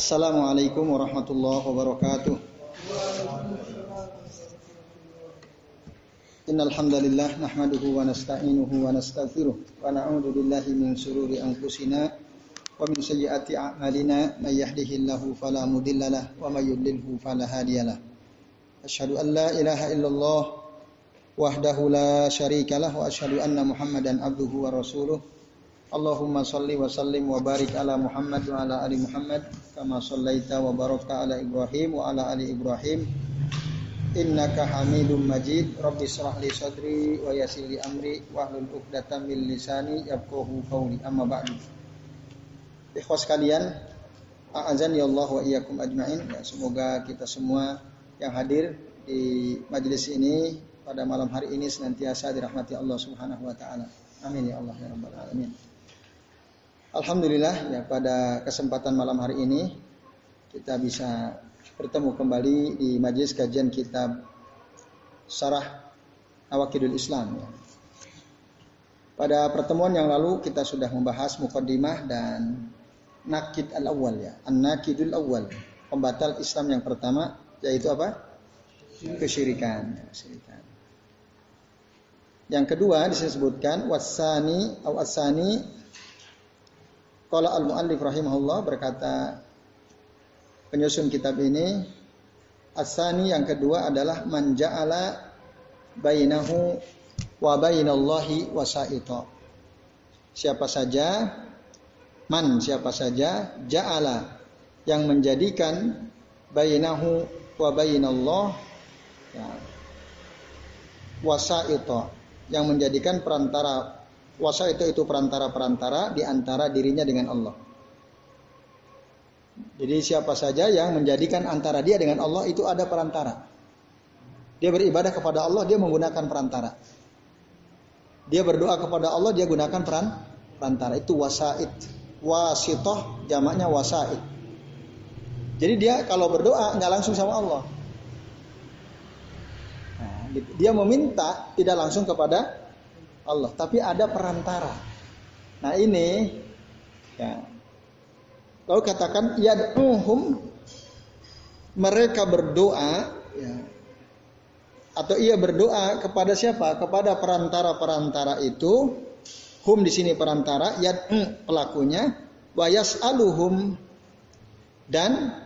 Assalamualaikum warahmatullahi wabarakatuh. Innal hamdalillah nahmaduhu wa nasta'inuhu wa nastaghfiruh wa na'udzu billahi min shururi anfusina wa min sayyiati a'malina may yahdihillahu fala mudhillalah wa may yudlilhu fala hadiyalah. Asyhadu an la ilaha illallah wahdahu la syarikalah wa asyhadu anna Muhammadan abduhu wa rasuluh. Allahumma salli wa sallim wa barik ala Muhammad wa ala ali Muhammad kama sallaita wa barakta ala Ibrahim wa ala ali Ibrahim. Innaka Hamidum Majid. Rabbi shrah li sadri wa yassir li amri wa 'uqdatam min lisani yafqahu qawli. Amma ba'du. Ikhwas sekalian a'azani Allah wa iyyakum ajmain. Ya, semoga kita semua yang hadir di majelis ini pada malam hari ini senantiasa dirahmati Allah Subhanahu wa taala. Amin ya Allah ya rabbal alamin. Alhamdulillah ya pada kesempatan malam hari ini kita bisa bertemu kembali di majelis kajian kitab Sarah Awakidul Islam. Ya. Pada pertemuan yang lalu kita sudah membahas mukaddimah dan nakid al-awwal ya, an-nakidul awwal, pembatal Islam yang pertama yaitu apa? Kesyirikan. Kesyirikan. Yang kedua disebutkan wasani atau asani Qala al-muallif rahimahullah berkata penyusun kitab ini asani yang kedua adalah man ja'ala bainahu wa bainallahi wasaita. Siapa saja man siapa saja ja'ala yang menjadikan bainahu wa bainallah ya, wasaita yang menjadikan perantara Wasa itu itu perantara-perantara di antara dirinya dengan Allah. Jadi siapa saja yang menjadikan antara dia dengan Allah itu ada perantara. Dia beribadah kepada Allah, dia menggunakan perantara. Dia berdoa kepada Allah, dia gunakan peran perantara. Itu wasaid. Wasitoh jamaknya wasaid. Jadi dia kalau berdoa nggak langsung sama Allah. Nah, dia meminta tidak langsung kepada Allah, tapi ada perantara. Nah ini, ya. Lalu katakan yad'uhum mereka berdoa, ya. Atau ia berdoa kepada siapa? Kepada perantara-perantara itu. Hum di sini perantara, yad'u pelakunya, wayas aluhum dan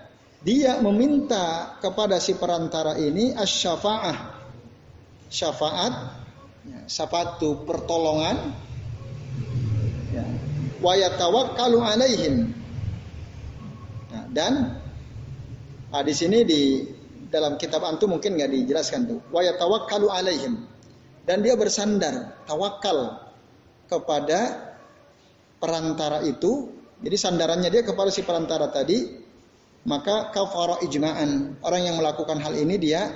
dia meminta kepada si perantara ini asy-syafa'ah. Syafaat ya, satu pertolongan. Ya, wa kalau alaihim. Nah, dan nah, di sini di dalam kitab antum mungkin nggak dijelaskan tuh. Wa kalau alaihim. Dan dia bersandar tawakal kepada perantara itu. Jadi sandarannya dia kepada si perantara tadi maka kafara ijma'an. Orang yang melakukan hal ini dia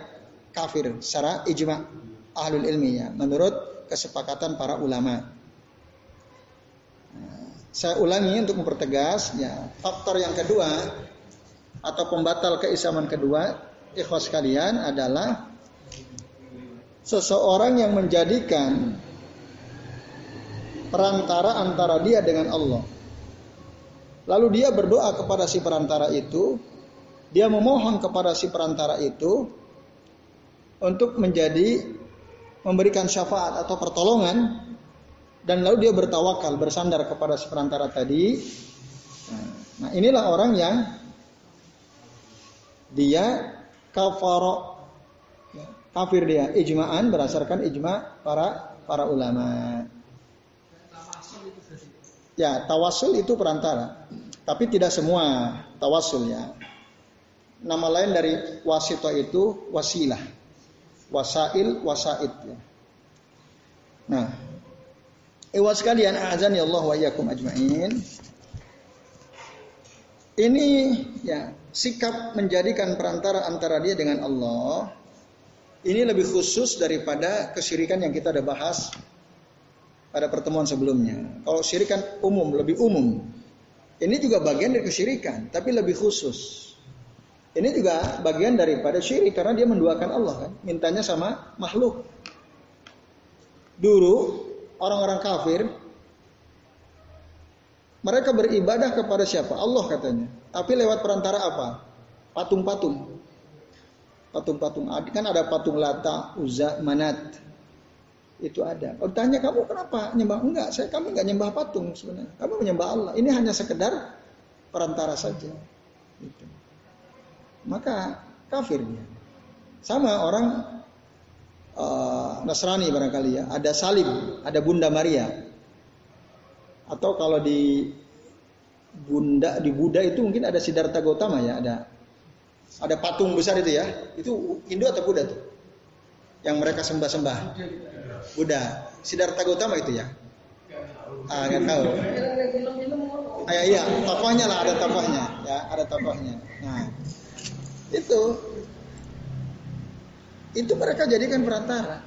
kafir secara ijma' ahlul ilmi ya, menurut kesepakatan para ulama. Saya ulangi untuk mempertegas ya, faktor yang kedua atau pembatal keislaman kedua ikhwas kalian adalah seseorang yang menjadikan perantara antara dia dengan Allah. Lalu dia berdoa kepada si perantara itu, dia memohon kepada si perantara itu untuk menjadi memberikan syafaat atau pertolongan dan lalu dia bertawakal bersandar kepada seperantara tadi. Nah, inilah orang yang dia kafaro ya, kafir dia ijma'an berdasarkan ijma para para ulama. Ya, tawasul itu perantara. Tapi tidak semua tawasul ya. Nama lain dari wasito itu wasilah wasail wasaid ya. Nah, Iwas sekalian azan ya Allah wa iyyakum ajmain. Ini ya sikap menjadikan perantara antara dia dengan Allah ini lebih khusus daripada kesyirikan yang kita ada bahas pada pertemuan sebelumnya. Kalau syirikan umum, lebih umum. Ini juga bagian dari kesyirikan, tapi lebih khusus. Ini juga bagian daripada syirik karena dia menduakan Allah kan, mintanya sama makhluk. Dulu orang-orang kafir Mereka beribadah kepada siapa? Allah katanya. Tapi lewat perantara apa? Patung-patung. Patung-patung. Kan ada patung Lata, Uzza, Manat. Itu ada. Kalau tanya kamu kenapa nyembah? Enggak, saya kami enggak nyembah patung sebenarnya. Kamu menyembah Allah. Ini hanya sekedar perantara saja. Gitu. Maka kafir dia. Sama orang uh, Nasrani barangkali ya. Ada salib, ada Bunda Maria. Atau kalau di Bunda di Buddha itu mungkin ada Siddhartha Gautama ya, ada ada patung besar itu ya. Itu Hindu atau Buddha tuh? Yang mereka sembah-sembah. Buddha. Siddhartha Gautama itu ya? Ah, nggak tahu. Ah, iya, tokohnya lah ada tokohnya, ya, ada tokohnya. Nah, itu itu mereka jadikan perantara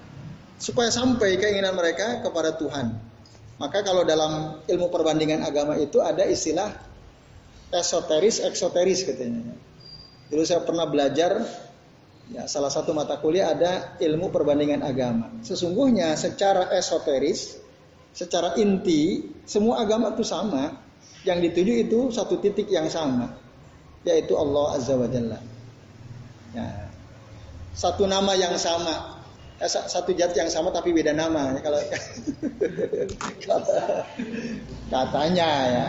supaya sampai keinginan mereka kepada Tuhan. Maka kalau dalam ilmu perbandingan agama itu ada istilah esoteris, eksoteris katanya. Dulu saya pernah belajar ya salah satu mata kuliah ada ilmu perbandingan agama. Sesungguhnya secara esoteris, secara inti semua agama itu sama. Yang dituju itu satu titik yang sama, yaitu Allah Azza wa Jalla. Ya. Satu nama yang sama, Eh, satu zat yang sama tapi beda nama kalau katanya ya.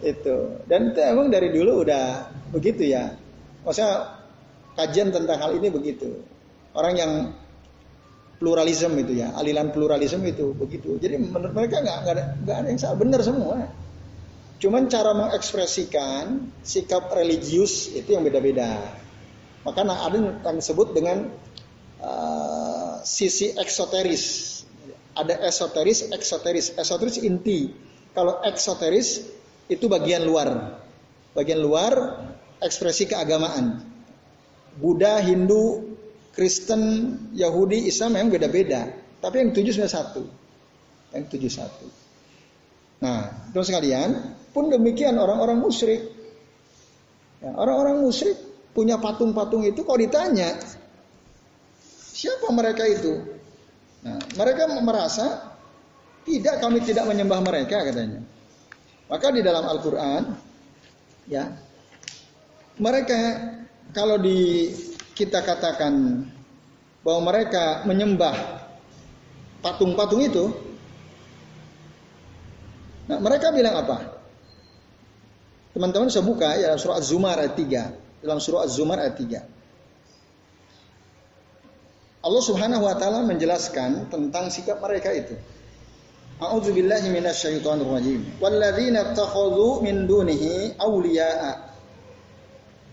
Itu. Dan itu emang dari dulu udah begitu ya. Maksudnya kajian tentang hal ini begitu. Orang yang pluralisme itu ya. Aliran pluralisme itu begitu. Jadi menurut mereka nggak ada ada yang salah. Benar semua cuman cara mengekspresikan sikap religius itu yang beda-beda maka ada yang disebut dengan uh, sisi eksoteris. Ada esoteris, eksoteris. Esoteris inti. Kalau eksoteris itu bagian luar. Bagian luar ekspresi keagamaan. Buddha, Hindu, Kristen, Yahudi, Islam memang beda-beda. Tapi yang tujuh sudah satu. Yang tujuh satu. Nah, terus sekalian, pun demikian orang-orang musyrik. Ya, orang-orang musyrik punya patung-patung itu kalau ditanya, Siapa mereka itu? Nah, mereka merasa tidak kami tidak menyembah mereka katanya. Maka di dalam Al-Qur'an ya mereka kalau di kita katakan bahwa mereka menyembah patung-patung itu Nah, mereka bilang apa? Teman-teman bisa buka ya surah Az-Zumar ayat 3. Dalam surah Az-Zumar ayat 3. Allah Subhanahu wa taala menjelaskan tentang sikap mereka itu. A'udzu billahi minasyaitonir rajim. Walladzina takhadhu min dunihi awliya'a.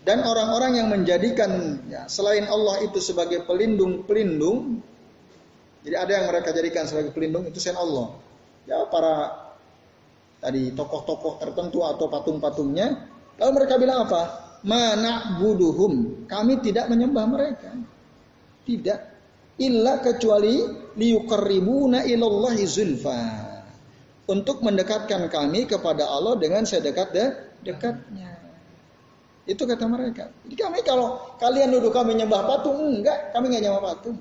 Dan orang-orang yang menjadikan ya, selain Allah itu sebagai pelindung-pelindung. Jadi ada yang mereka jadikan sebagai pelindung itu selain Allah. Ya para tadi tokoh-tokoh tertentu atau patung-patungnya. Lalu mereka bilang apa? Mana buduhum. Kami tidak menyembah mereka. Tidak illa kecuali liyuqarribuna ilallahi zulfa untuk mendekatkan kami kepada Allah dengan sedekat de dekatnya. Itu kata mereka. Jadi kami kalau kalian nuduh kami nyembah patung, enggak, kami enggak nyembah patung.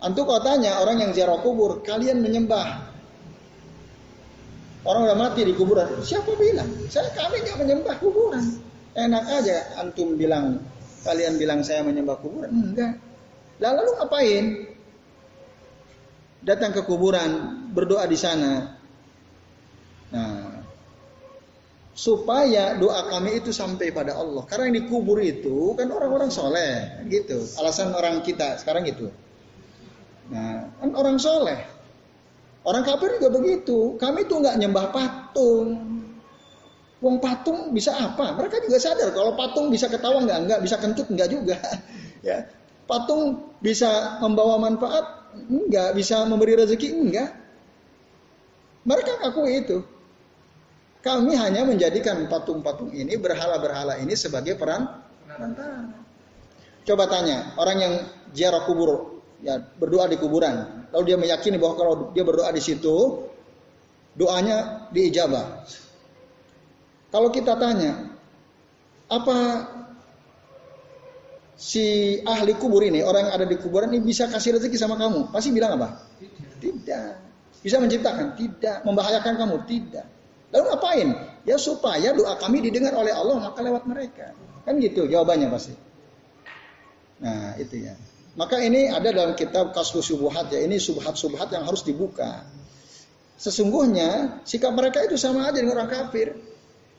Antu kau tanya orang yang ziarah kubur, kalian menyembah orang udah mati di kuburan. Siapa bilang? Saya kami enggak menyembah kuburan. Enak aja antum bilang kalian bilang saya menyembah kuburan. Enggak. Lalu ngapain? Datang ke kuburan, berdoa di sana. Nah, supaya doa kami itu sampai pada Allah. Karena yang dikubur itu kan orang-orang soleh, gitu. Alasan orang kita sekarang itu. Nah, kan orang soleh. Orang kafir juga begitu. Kami tuh nggak nyembah patung. Wong patung bisa apa? Mereka juga sadar kalau patung bisa ketawa nggak, nggak bisa kentut nggak juga. ya, Patung bisa membawa manfaat? Enggak. Bisa memberi rezeki? Enggak. Mereka ngaku itu. Kami hanya menjadikan patung-patung ini, berhala-berhala ini sebagai peran. Coba tanya, orang yang ziarah kubur, ya berdoa di kuburan, lalu dia meyakini bahwa kalau dia berdoa di situ, doanya diijabah. Kalau kita tanya, apa si ahli kubur ini, orang yang ada di kuburan ini bisa kasih rezeki sama kamu? Pasti bilang apa? Tidak. Bisa menciptakan? Tidak. Membahayakan kamu? Tidak. Lalu ngapain? Ya supaya doa kami didengar oleh Allah maka lewat mereka. Kan gitu jawabannya pasti. Nah itu ya. Maka ini ada dalam kitab Kasfus Subuhat ya. Ini subhat-subhat yang harus dibuka. Sesungguhnya sikap mereka itu sama aja dengan orang kafir.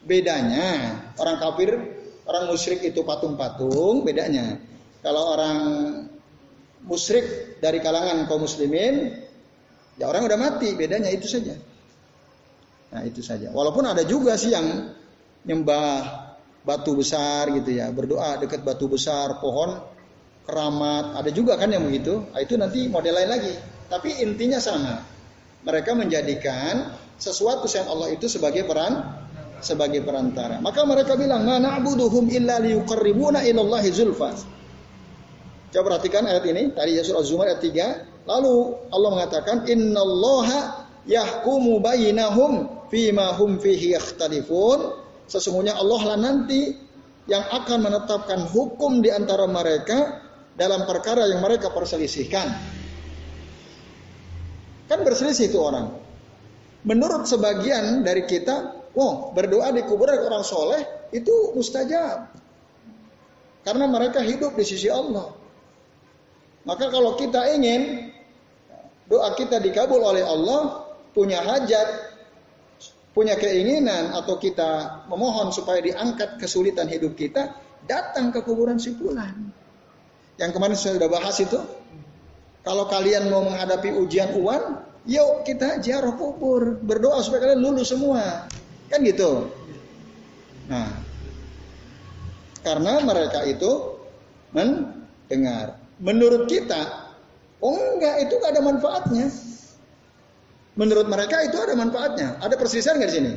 Bedanya orang kafir, orang musyrik itu patung-patung. Bedanya kalau orang musyrik dari kalangan kaum muslimin, ya orang udah mati. Bedanya itu saja. Nah itu saja. Walaupun ada juga sih yang nyembah batu besar gitu ya, berdoa dekat batu besar, pohon keramat, ada juga kan yang begitu. Nah, itu nanti model lain lagi. Tapi intinya sama. Mereka menjadikan sesuatu yang Allah itu sebagai peran sebagai perantara. Maka mereka bilang, "Ma na'buduhum illa liyuqarribuna ilallahi zulfa." Coba perhatikan ayat ini, tadi ya surah Az-Zumar ayat 3. Lalu Allah mengatakan, "Innallaha yahkumu bainahum fima hum fihi yakhtalifun." Sesungguhnya Allah lah nanti yang akan menetapkan hukum di antara mereka dalam perkara yang mereka perselisihkan. Kan berselisih itu orang. Menurut sebagian dari kita, oh berdoa di kuburan orang soleh itu mustajab. Karena mereka hidup di sisi Allah. Maka kalau kita ingin doa kita dikabul oleh Allah, punya hajat, punya keinginan atau kita memohon supaya diangkat kesulitan hidup kita, datang ke kuburan si fulan. Yang kemarin sudah bahas itu. Kalau kalian mau menghadapi ujian uan, yuk kita ziarah kubur, berdoa supaya kalian lulus semua. Kan gitu. Nah, karena mereka itu mendengar. Menurut kita, oh enggak, itu gak ada manfaatnya. Menurut mereka itu ada manfaatnya. Ada perselisihan nggak di sini?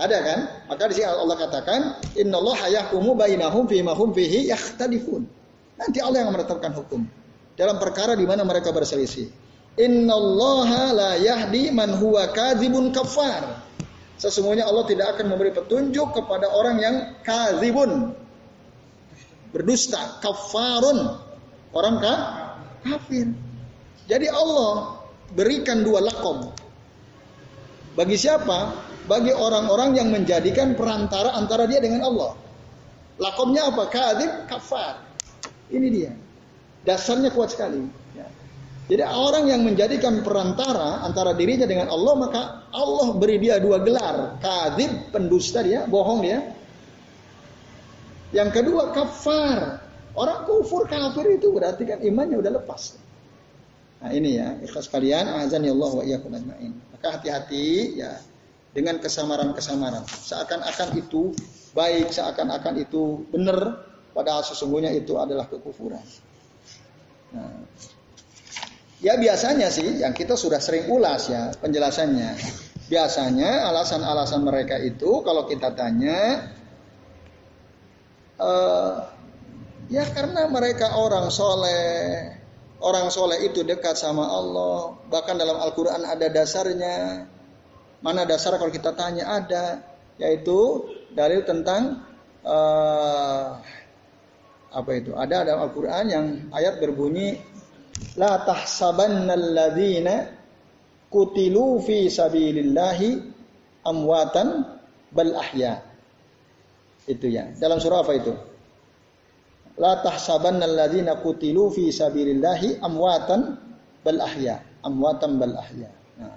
Ada kan? Maka di sini Allah katakan, Inna Allah yahkumu bainahum fi mahum fihi yakhtalifun. Nanti Allah yang menetapkan hukum dalam perkara di mana mereka berselisih. Innallaha la yahdi man huwa kadzibun kafar. Sesungguhnya Allah tidak akan memberi petunjuk kepada orang yang kadzibun. Berdusta, kafarun. Orang kah? kafir. Jadi Allah berikan dua lakom. Bagi siapa? Bagi orang-orang yang menjadikan perantara antara dia dengan Allah. Lakomnya apa? Kadzib, kafar. Ini dia. Dasarnya kuat sekali. Ya. Jadi orang yang menjadikan perantara antara dirinya dengan Allah, maka Allah beri dia dua gelar. Kadib, pendusta dia, bohong dia. Yang kedua, kafar. Orang kufur kafir itu berarti kan imannya udah lepas. Nah ini ya, ikhlas kalian, azan ya Allah wa iyyakum ajmain. Maka hati-hati ya dengan kesamaran-kesamaran. Seakan-akan itu baik, seakan-akan itu benar, Padahal sesungguhnya itu adalah kekufuran. Nah, ya biasanya sih yang kita sudah sering ulas ya penjelasannya. Biasanya alasan-alasan mereka itu kalau kita tanya, uh, ya karena mereka orang soleh, orang soleh itu dekat sama Allah. Bahkan dalam Al-Quran ada dasarnya. Mana dasar kalau kita tanya ada, yaitu dalil tentang uh, apa itu? Ada dalam Al-Qur'an yang ayat berbunyi la tahsabannalladzina kutilu fi sabilillahi amwatan bal ahya. Itu ya. Dalam surah apa itu? La tahsabannalladzina kutilu fi sabilillahi amwatan bal ahya. Amwatan bal ahya. Nah,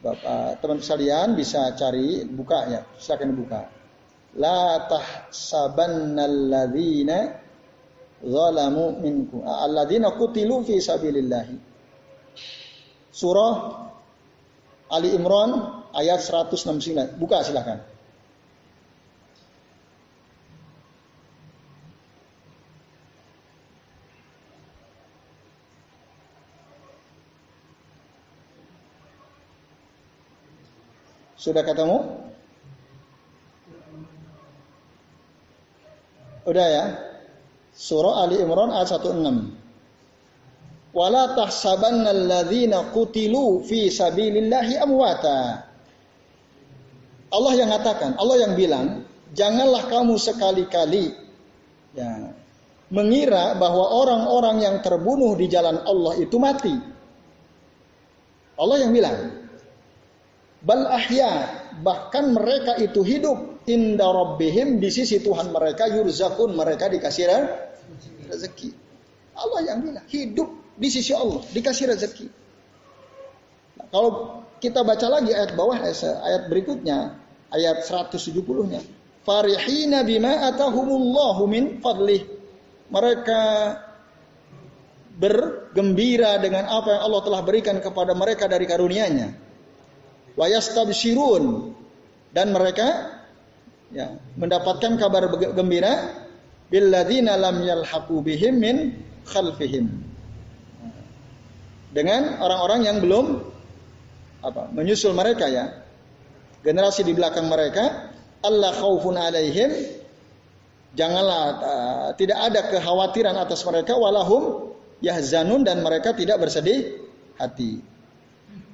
Bapak, teman sekalian bisa cari buka ya, silakan buka la tahsabannalladzina zalamu minkum. Alladzina qutilu fi sabilillah surah Ali Imran ayat 169 buka silakan. Sudah ketemu? Udah ya? Surah Ali Imran ayat 16. Wala tahsabanna alladzina qutilu fi sabilillahi amwata. Allah yang mengatakan, Allah yang bilang, janganlah kamu sekali-kali ya, mengira bahwa orang-orang yang terbunuh di jalan Allah itu mati. Allah yang bilang. Bal ahya, bahkan mereka itu hidup inda rabbihim di sisi Tuhan mereka yurzakun mereka dikasih rezeki. Allah yang bilang hidup di sisi Allah dikasih rezeki. Nah, kalau kita baca lagi ayat bawah ayat berikutnya ayat 170-nya. Farihina bima atahumullahu min fadlih. Mereka bergembira dengan apa yang Allah telah berikan kepada mereka dari karunia-Nya. Wa dan mereka ya, mendapatkan kabar gembira billadzina lam yalhaqu bihim min khalfihim. Dengan orang-orang yang belum apa? menyusul mereka ya. Generasi di belakang mereka Allah khaufun alaihim janganlah uh, tidak ada kekhawatiran atas mereka walahum yahzanun dan mereka tidak bersedih hati.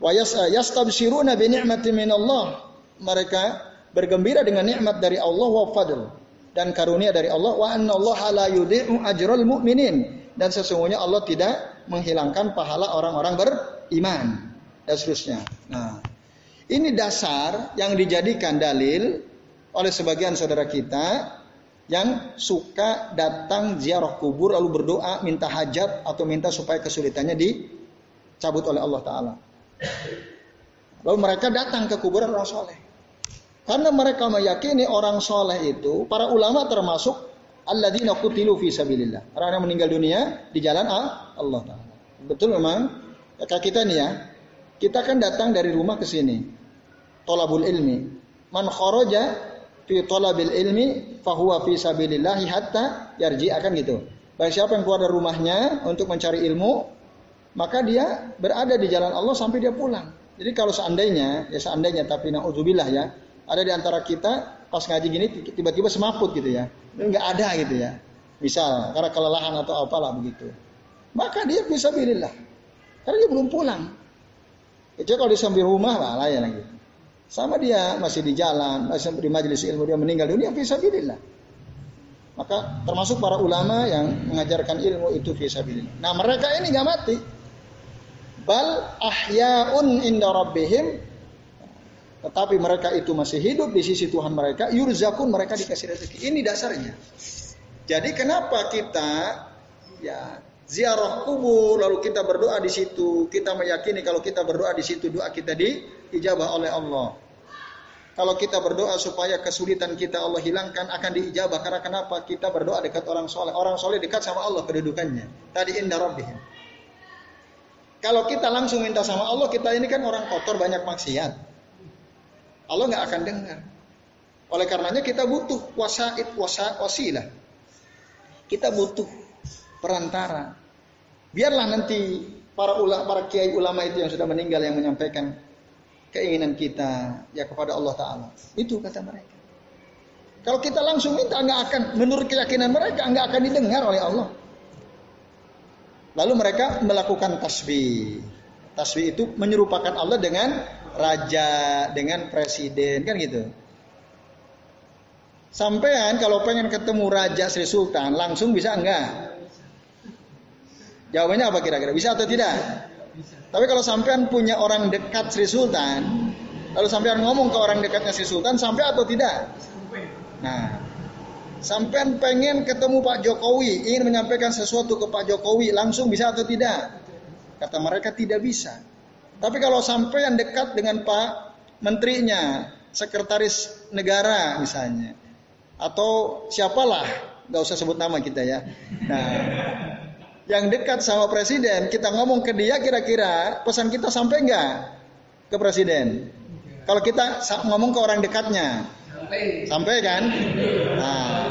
Wa yastabshiruna bi ni'matin min Allah. Mereka bergembira dengan nikmat dari Allah wa fadl dan karunia dari Allah wa anna Allah la yudhi'u ajral mu'minin dan sesungguhnya Allah tidak menghilangkan pahala orang-orang beriman dan seterusnya. Nah, ini dasar yang dijadikan dalil oleh sebagian saudara kita yang suka datang ziarah kubur lalu berdoa minta hajat atau minta supaya kesulitannya dicabut oleh Allah Taala. Lalu mereka datang ke kuburan orang soleh. Karena mereka meyakini orang soleh itu, para ulama termasuk alladzina qutilu fi sabilillah. Orang yang meninggal dunia di jalan Allah Taala. Betul memang kayak kita nih ya. Kita kan datang dari rumah ke sini. Tolabul ilmi. Man kharaja fi talabil ilmi fahuwa fi sabilillahi hatta yarji akan gitu. Baik siapa yang keluar dari rumahnya untuk mencari ilmu, maka dia berada di jalan Allah sampai dia pulang. Jadi kalau seandainya, ya seandainya tapi naudzubillah ya, ada di antara kita pas ngaji gini tiba-tiba semaput gitu ya. Enggak ada gitu ya. Misal karena kelelahan atau apalah begitu. Maka dia bisa bilillah. Karena dia belum pulang. Itu kalau di samping rumah lah ya lagi. Sama dia masih di jalan, masih di majelis ilmu dia meninggal dunia fisabilillah. Maka termasuk para ulama yang mengajarkan ilmu itu fisabilillah. Nah mereka ini nggak mati. Bal ahyaun inda rabbihim tetapi mereka itu masih hidup di sisi Tuhan mereka, yurzakun mereka dikasih rezeki. Ini dasarnya. Jadi kenapa kita ya ziarah kubur lalu kita berdoa di situ, kita meyakini kalau kita berdoa di situ doa kita diijabah oleh Allah. Kalau kita berdoa supaya kesulitan kita Allah hilangkan akan diijabah karena kenapa? Kita berdoa dekat orang soleh. Orang soleh dekat sama Allah kedudukannya. Tadi indah rabbihim. Kalau kita langsung minta sama Allah, kita ini kan orang kotor banyak maksiat. Allah nggak akan dengar. Oleh karenanya kita butuh wasaid, wasa, wasilah. Kita butuh perantara. Biarlah nanti para ulama, para kiai ulama itu yang sudah meninggal yang menyampaikan keinginan kita ya kepada Allah Taala. Itu kata mereka. Kalau kita langsung minta nggak akan menurut keyakinan mereka nggak akan didengar oleh Allah. Lalu mereka melakukan tasbih. Tasbih itu menyerupakan Allah dengan raja, dengan presiden kan gitu. Sampean kalau pengen ketemu raja Sri Sultan langsung bisa enggak? Jawabannya apa kira-kira? Bisa atau tidak? Tapi kalau sampean punya orang dekat Sri Sultan, lalu sampean ngomong ke orang dekatnya Sri Sultan, sampai atau tidak? Nah, sampean pengen ketemu Pak Jokowi, ingin menyampaikan sesuatu ke Pak Jokowi, langsung bisa atau tidak? Kata mereka tidak bisa. Tapi kalau sampean dekat dengan Pak Menterinya, Sekretaris Negara misalnya, atau siapalah, nggak usah sebut nama kita ya. Nah, yang dekat sama presiden, kita ngomong ke dia kira-kira pesan kita sampai nggak ke presiden? Kalau kita ngomong ke orang dekatnya, sampai, sampai kan? Nah,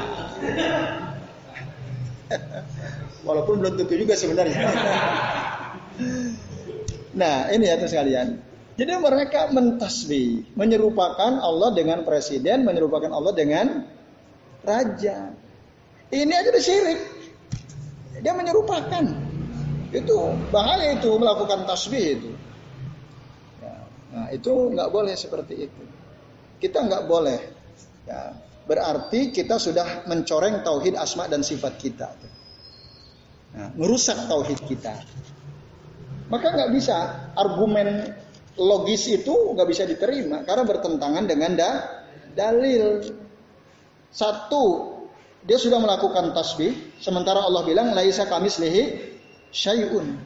walaupun belum tentu juga sebenarnya. nah, ini ya sekalian. Jadi mereka mentasbih, menyerupakan Allah dengan presiden, menyerupakan Allah dengan raja. Ini aja udah syirik. Dia menyerupakan. Itu bahaya itu melakukan tasbih itu. Ya, nah itu nggak boleh seperti itu. Kita nggak boleh. Ya, berarti kita sudah mencoreng tauhid asma dan sifat kita. Nah, merusak tauhid kita. Maka nggak bisa argumen logis itu nggak bisa diterima karena bertentangan dengan da dalil. Satu, dia sudah melakukan tasbih, sementara Allah bilang laisa kamislihi syai'un.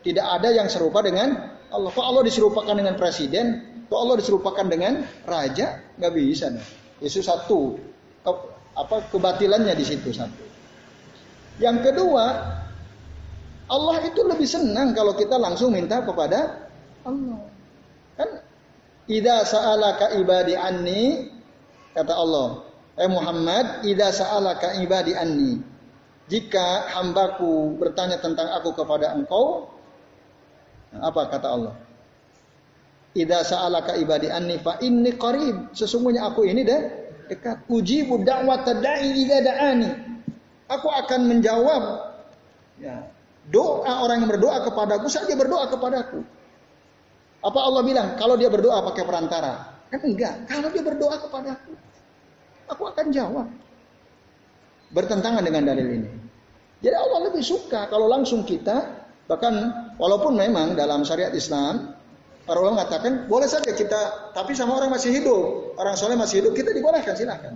Tidak ada yang serupa dengan Allah. Kok Allah diserupakan dengan presiden? Kok Allah diserupakan dengan raja? Nggak bisa. Itu satu. Ke, apa kebatilannya di situ satu. Yang kedua, Allah itu lebih senang kalau kita langsung minta kepada Allah. Kan Ida sa'alaka ibadi anni kata Allah, "Eh Muhammad, ida sa'alaka ibadi anni." Jika hambaku bertanya tentang aku kepada engkau, apa kata Allah? Ida sa'alaka ibadi anni fa inni qarib. Sesungguhnya aku ini deh dekat. Ujibu da'wat da'i idza da'ani. Aku akan menjawab ya, doa orang yang berdoa kepadaku saja berdoa kepadaku. Apa Allah bilang kalau dia berdoa pakai perantara? Kan enggak. Kalau dia berdoa kepada aku, akan jawab. Bertentangan dengan dalil ini. Jadi Allah lebih suka kalau langsung kita bahkan walaupun memang dalam syariat Islam para ulama mengatakan boleh saja kita tapi sama orang masih hidup, orang soleh masih hidup kita dibolehkan silahkan.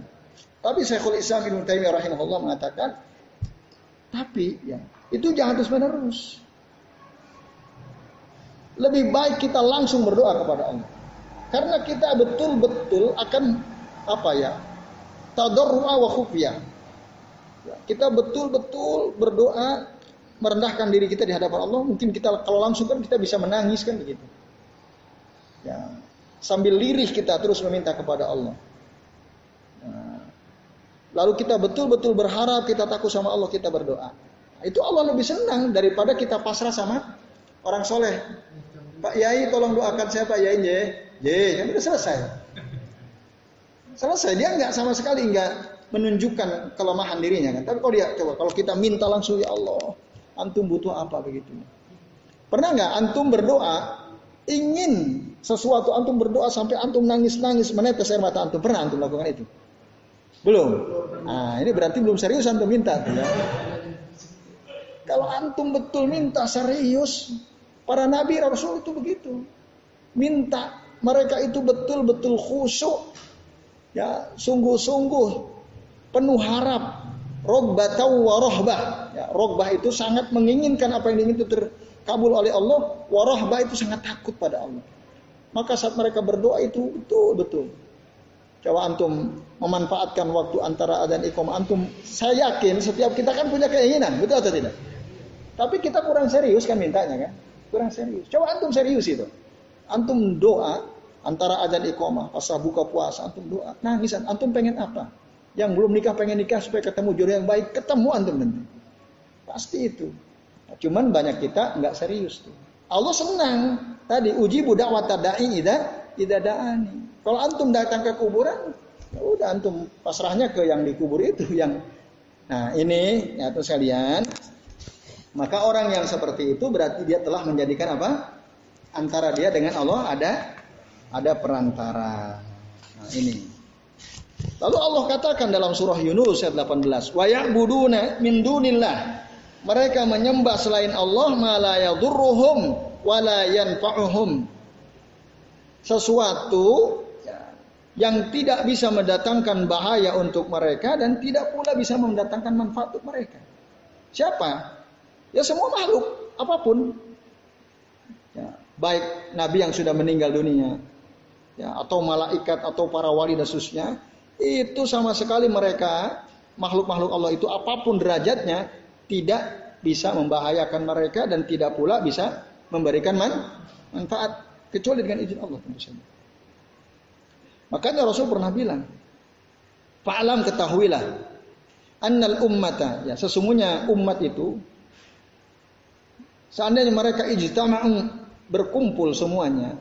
Tapi Syekhul Islam Ibnu Taimiyah rahimahullah mengatakan tapi ya itu jangan terus menerus. Lebih baik kita langsung berdoa kepada Allah. Karena kita betul-betul akan apa ya? Tadarru'a wa khufya. Ya, kita betul-betul berdoa merendahkan diri kita di hadapan Allah. Mungkin kita kalau langsung kan kita bisa menangis kan begitu. Ya, sambil lirih kita terus meminta kepada Allah. Nah, lalu kita betul-betul berharap kita takut sama Allah kita berdoa. Itu Allah lebih senang daripada kita pasrah sama orang soleh. Pak Yai tolong doakan saya Pak Yai ye. Ye, kan udah selesai. Selesai dia nggak sama sekali nggak menunjukkan kelemahan dirinya kan. Tapi kalau dia coba kalau kita minta langsung ya Allah, antum butuh apa begitu. Pernah nggak antum berdoa ingin sesuatu antum berdoa sampai antum nangis-nangis menetes air mata antum pernah antum lakukan itu? Belum. Nah, ini berarti belum serius antum minta. Ya. Kalau antum betul minta serius, Para nabi rasul itu begitu. Minta mereka itu betul-betul khusyuk. Ya, sungguh-sungguh penuh harap. Rogbatau wa rohbah. Ya, rohbah itu sangat menginginkan apa yang ingin itu terkabul oleh Allah. Warohbah itu sangat takut pada Allah. Maka saat mereka berdoa itu betul-betul. Coba antum memanfaatkan waktu antara adzan iqam antum. Saya yakin setiap kita kan punya keinginan, betul atau tidak? Tapi kita kurang serius kan mintanya kan? Kurang serius. Coba antum serius itu. Antum doa antara azan iqamah, pas buka puasa, antum doa. Nangis, antum pengen apa? Yang belum nikah pengen nikah supaya ketemu jodoh yang baik, ketemu antum nanti. Pasti itu. Nah, cuman banyak kita nggak serius tuh. Allah senang. Tadi uji budak watadai ida ida daani. Kalau antum datang ke kuburan, ya udah antum pasrahnya ke yang dikubur itu yang Nah ini ya tuh sekalian maka orang yang seperti itu berarti dia telah menjadikan apa? Antara dia dengan Allah ada ada perantara. Nah, ini. Lalu Allah katakan dalam surah Yunus ayat 18, "Wa ya'buduna min dunillah." Mereka menyembah selain Allah ma la yadurruhum wa la yanfa'uhum. Sesuatu yang tidak bisa mendatangkan bahaya untuk mereka dan tidak pula bisa mendatangkan manfaat untuk mereka. Siapa? Ya semua makhluk apa pun. Ya, baik nabi yang sudah meninggal dunia, ya, atau malaikat atau para wali dan seterusnya, itu sama sekali mereka makhluk-makhluk Allah itu apa pun derajatnya tidak bisa membahayakan mereka dan tidak pula bisa memberikan man manfaat kecuali dengan izin Allah tentu saja. Makanya Rasul pernah bilang, "Fa'lam ketahuilah annal ummata ya sesungguhnya umat itu Seandainya mereka ijtama'u berkumpul semuanya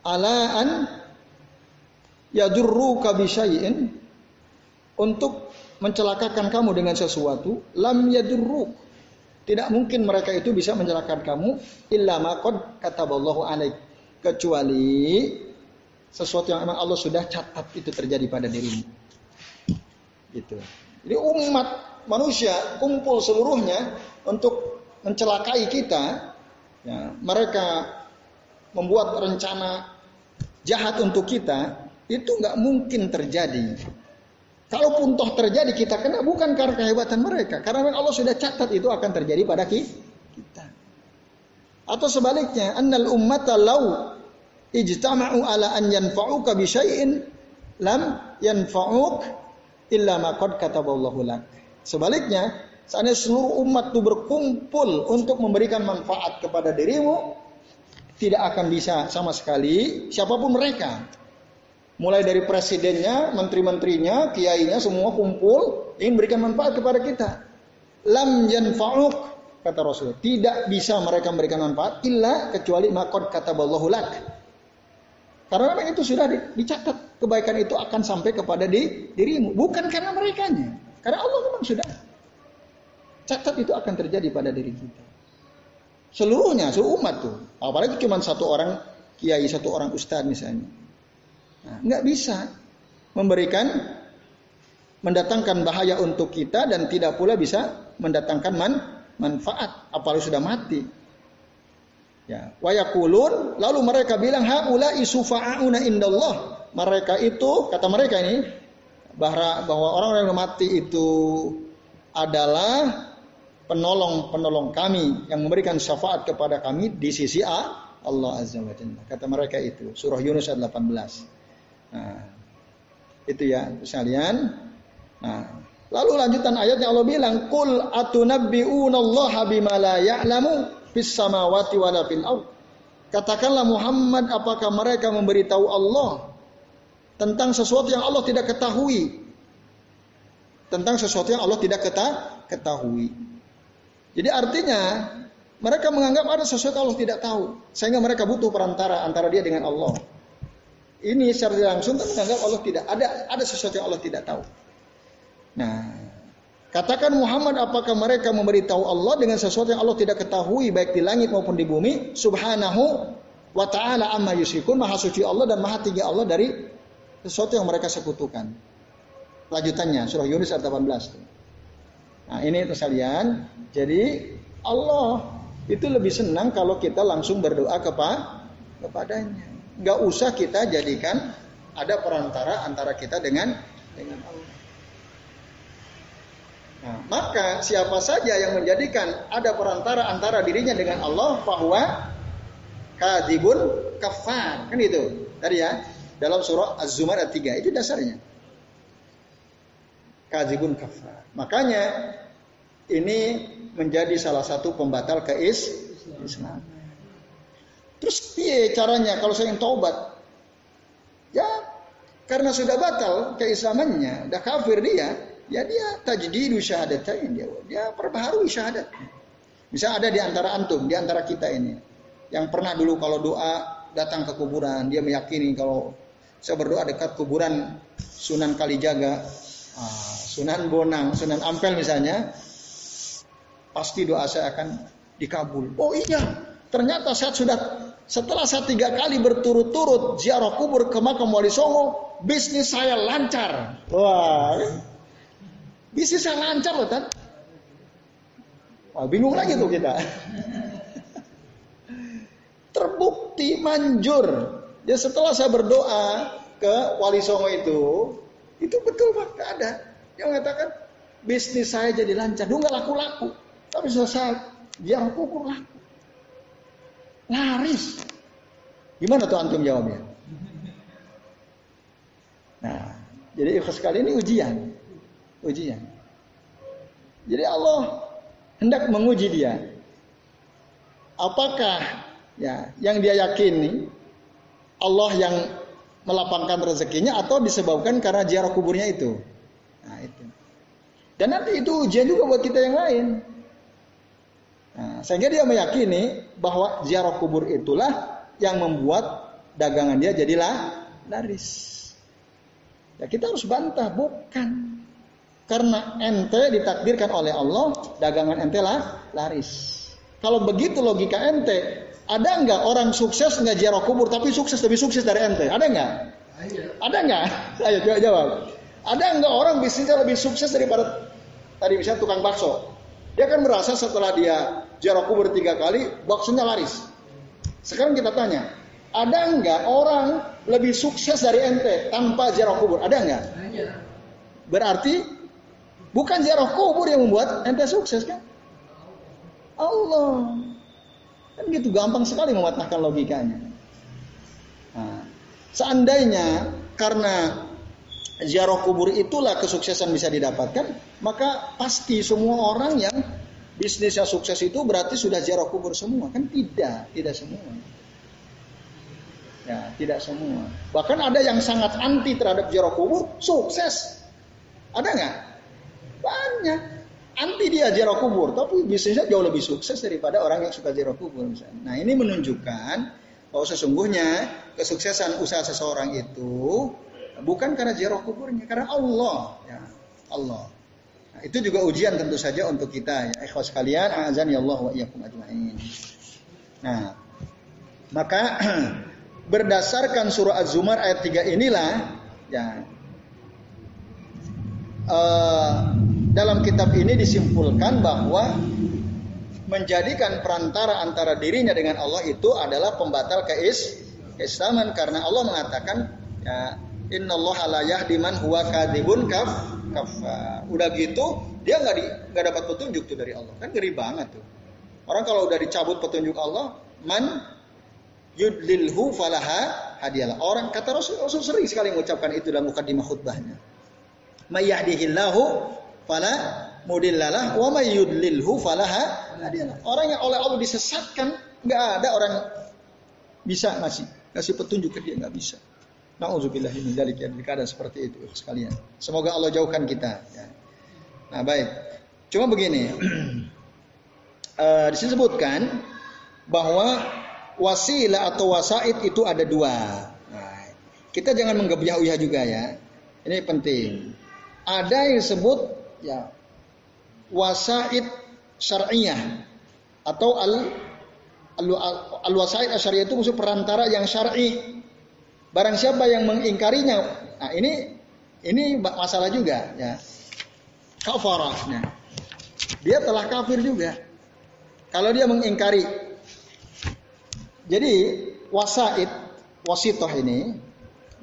alaan yadurruka bisyai'in untuk mencelakakan kamu dengan sesuatu lam yadurruk. Tidak mungkin mereka itu bisa mencelakakan kamu illa maqad kataballahu alaik. Kecuali sesuatu yang memang Allah sudah catat itu terjadi pada dirimu. Gitu. Jadi umat manusia kumpul seluruhnya untuk mencelakai kita, ya, mereka membuat rencana jahat untuk kita, itu nggak mungkin terjadi. Kalaupun toh terjadi kita kena bukan karena kehebatan mereka, karena Allah sudah catat itu akan terjadi pada kita. Atau sebaliknya, annal ummata law ijtama'u ala an yanfa'uka bi syai'in lam yanfa'uk illa ma qad kataballahu lak. Sebaliknya, seandainya seluruh umat itu berkumpul untuk memberikan manfaat kepada dirimu, tidak akan bisa sama sekali siapa pun mereka Mulai dari presidennya, menteri-menterinya, kiainya semua kumpul ingin berikan manfaat kepada kita. Lam yanfa'uk kata Rasul. Tidak bisa mereka memberikan manfaat illa kecuali makot kata lak. Karena memang itu sudah dicatat kebaikan itu akan sampai kepada di, dirimu, bukan karena mereka Karena Allah memang sudah catat itu akan terjadi pada diri kita. Seluruhnya, seluruh umat tuh. Apalagi cuma satu orang kiai, satu orang ustadz misalnya Nah, nggak bisa memberikan mendatangkan bahaya untuk kita dan tidak pula bisa mendatangkan man, manfaat apalagi sudah mati. Ya, wayakulun lalu mereka bilang haula isufa'una indallah. Mereka itu kata mereka ini bahwa bahwa orang yang mati itu adalah penolong-penolong kami yang memberikan syafaat kepada kami di sisi Allah Azza wa Jalla. Kata mereka itu surah Yunus ayat 18. Nah, itu ya sekalian. Nah, lalu lanjutan ayatnya Allah bilang, "Qul atunabbi'unallaha bima la ya'lamu fis samawati wala fil ard." Katakanlah Muhammad, apakah mereka memberitahu Allah tentang sesuatu yang Allah tidak ketahui? Tentang sesuatu yang Allah tidak ketahui. Jadi artinya mereka menganggap ada sesuatu Allah tidak tahu, sehingga mereka butuh perantara antara dia dengan Allah. Ini secara langsung menganggap Allah tidak ada ada sesuatu yang Allah tidak tahu. Nah, katakan Muhammad apakah mereka memberitahu Allah dengan sesuatu yang Allah tidak ketahui baik di langit maupun di bumi? Subhanahu wa ta'ala amma yusyrikun. Maha suci Allah dan maha tinggi Allah dari sesuatu yang mereka sekutukan. Lanjutannya surah Yunus ayat 18. Nah, ini sekalian. Jadi Allah itu lebih senang kalau kita langsung berdoa kepada kepadanya nggak usah kita jadikan ada perantara antara kita dengan dengan Allah. Nah, maka siapa saja yang menjadikan ada perantara antara dirinya dengan Allah bahwa kadibun kafar kan itu tadi ya dalam surah Az-Zumar ayat 3 itu dasarnya kadibun kafar makanya ini menjadi salah satu pembatal keis Islam Terus piye caranya kalau saya ingin taubat? Ya karena sudah batal keislamannya, udah kafir dia, ya dia tajdidu syahadatain dia, dia perbaharui syahadat. Bisa ada di antara antum, di antara kita ini, yang pernah dulu kalau doa datang ke kuburan, dia meyakini kalau saya berdoa dekat kuburan Sunan Kalijaga, Sunan Bonang, Sunan Ampel misalnya, pasti doa saya akan dikabul. Oh iya, ternyata saya sudah setelah saya tiga kali berturut-turut ziarah kubur ke makam Wali Songo, bisnis saya lancar. Wah, bisnis saya lancar loh, kan? Wah, bingung lagi tuh kita. Terbukti manjur. Ya setelah saya berdoa ke Wali Songo itu, itu betul pak, ada. Yang mengatakan bisnis saya jadi lancar. Dulu nggak laku-laku, tapi setelah saya ziarah kubur laku. Laris. Gimana tuh antum jawabnya? Nah, jadi ikhlas sekali ini ujian. Ujian. Jadi Allah hendak menguji dia. Apakah ya yang dia yakini Allah yang melapangkan rezekinya atau disebabkan karena jarak kuburnya itu. Nah, itu. Dan nanti itu ujian juga buat kita yang lain. Nah, sehingga dia meyakini bahwa ziarah kubur itulah yang membuat dagangan dia jadilah laris. Ya kita harus bantah, bukan. Karena ente ditakdirkan oleh Allah, dagangan ente lah laris. Kalau begitu logika ente, ada nggak orang sukses nggak ziarah kubur tapi sukses lebih sukses dari ente? Ada nggak? Ada nggak? Ayo jawab. Ada nggak orang bisnisnya lebih sukses daripada tadi misalnya tukang bakso? Dia kan merasa setelah dia ziarah kubur tiga kali, baksonya laris. Sekarang kita tanya, ada nggak orang lebih sukses dari ente tanpa ziarah kubur? Ada nggak? Berarti bukan ziarah kubur yang membuat ente sukses kan? Allah. Kan gitu gampang sekali mematahkan logikanya. Nah, seandainya karena ziarah kubur itulah kesuksesan bisa didapatkan, maka pasti semua orang yang bisnisnya sukses itu berarti sudah ziarah kubur semua. Kan tidak, tidak semua. Ya, tidak semua. Bahkan ada yang sangat anti terhadap ziarah kubur, sukses. Ada nggak? Banyak. Anti dia ziarah kubur, tapi bisnisnya jauh lebih sukses daripada orang yang suka ziarah kubur misalnya. Nah, ini menunjukkan bahwa sesungguhnya kesuksesan usaha seseorang itu bukan karena ziarah kuburnya, karena Allah, ya. Allah. Nah, itu juga ujian tentu saja untuk kita ya. Ikhwas sekalian, azan ya Allah wa iyyakum ajmain. Nah, maka berdasarkan surah Az-Zumar ayat 3 inilah ya uh, dalam kitab ini disimpulkan bahwa menjadikan perantara antara dirinya dengan Allah itu adalah pembatal keis keislaman karena Allah mengatakan ya Inna Allah la yahdi man huwa kadibun kaf. Udah gitu dia nggak di nggak dapat petunjuk tuh dari Allah. Kan ngeri banget tuh. Orang kalau udah dicabut petunjuk Allah, man yudlilhu falaha hadiyalah. Orang kata Rasul, Rasul sering sekali mengucapkan itu dalam mukadimah khutbahnya. Mayyahdihillahu fala mudillalah wa may yudlilhu falaha. Orang yang oleh Allah disesatkan nggak ada orang bisa ngasih kasih petunjuk ke dia nggak bisa. Nauzubillah min dzalik ya keadaan seperti itu sekalian. Semoga Allah jauhkan kita ya. Nah, baik. Cuma begini. uh, disebutkan bahwa wasilah atau wasaid itu ada dua. Nah, kita jangan menggebyah-uyah juga ya. Ini penting. Ada yang disebut ya wasaid syar'iyah atau al al, wasaid syariah itu maksud perantara yang syar'i Barang siapa yang mengingkarinya, nah ini ini masalah juga ya. Kafarahnya. Dia telah kafir juga. Kalau dia mengingkari. Jadi wasaid, wasitoh ini,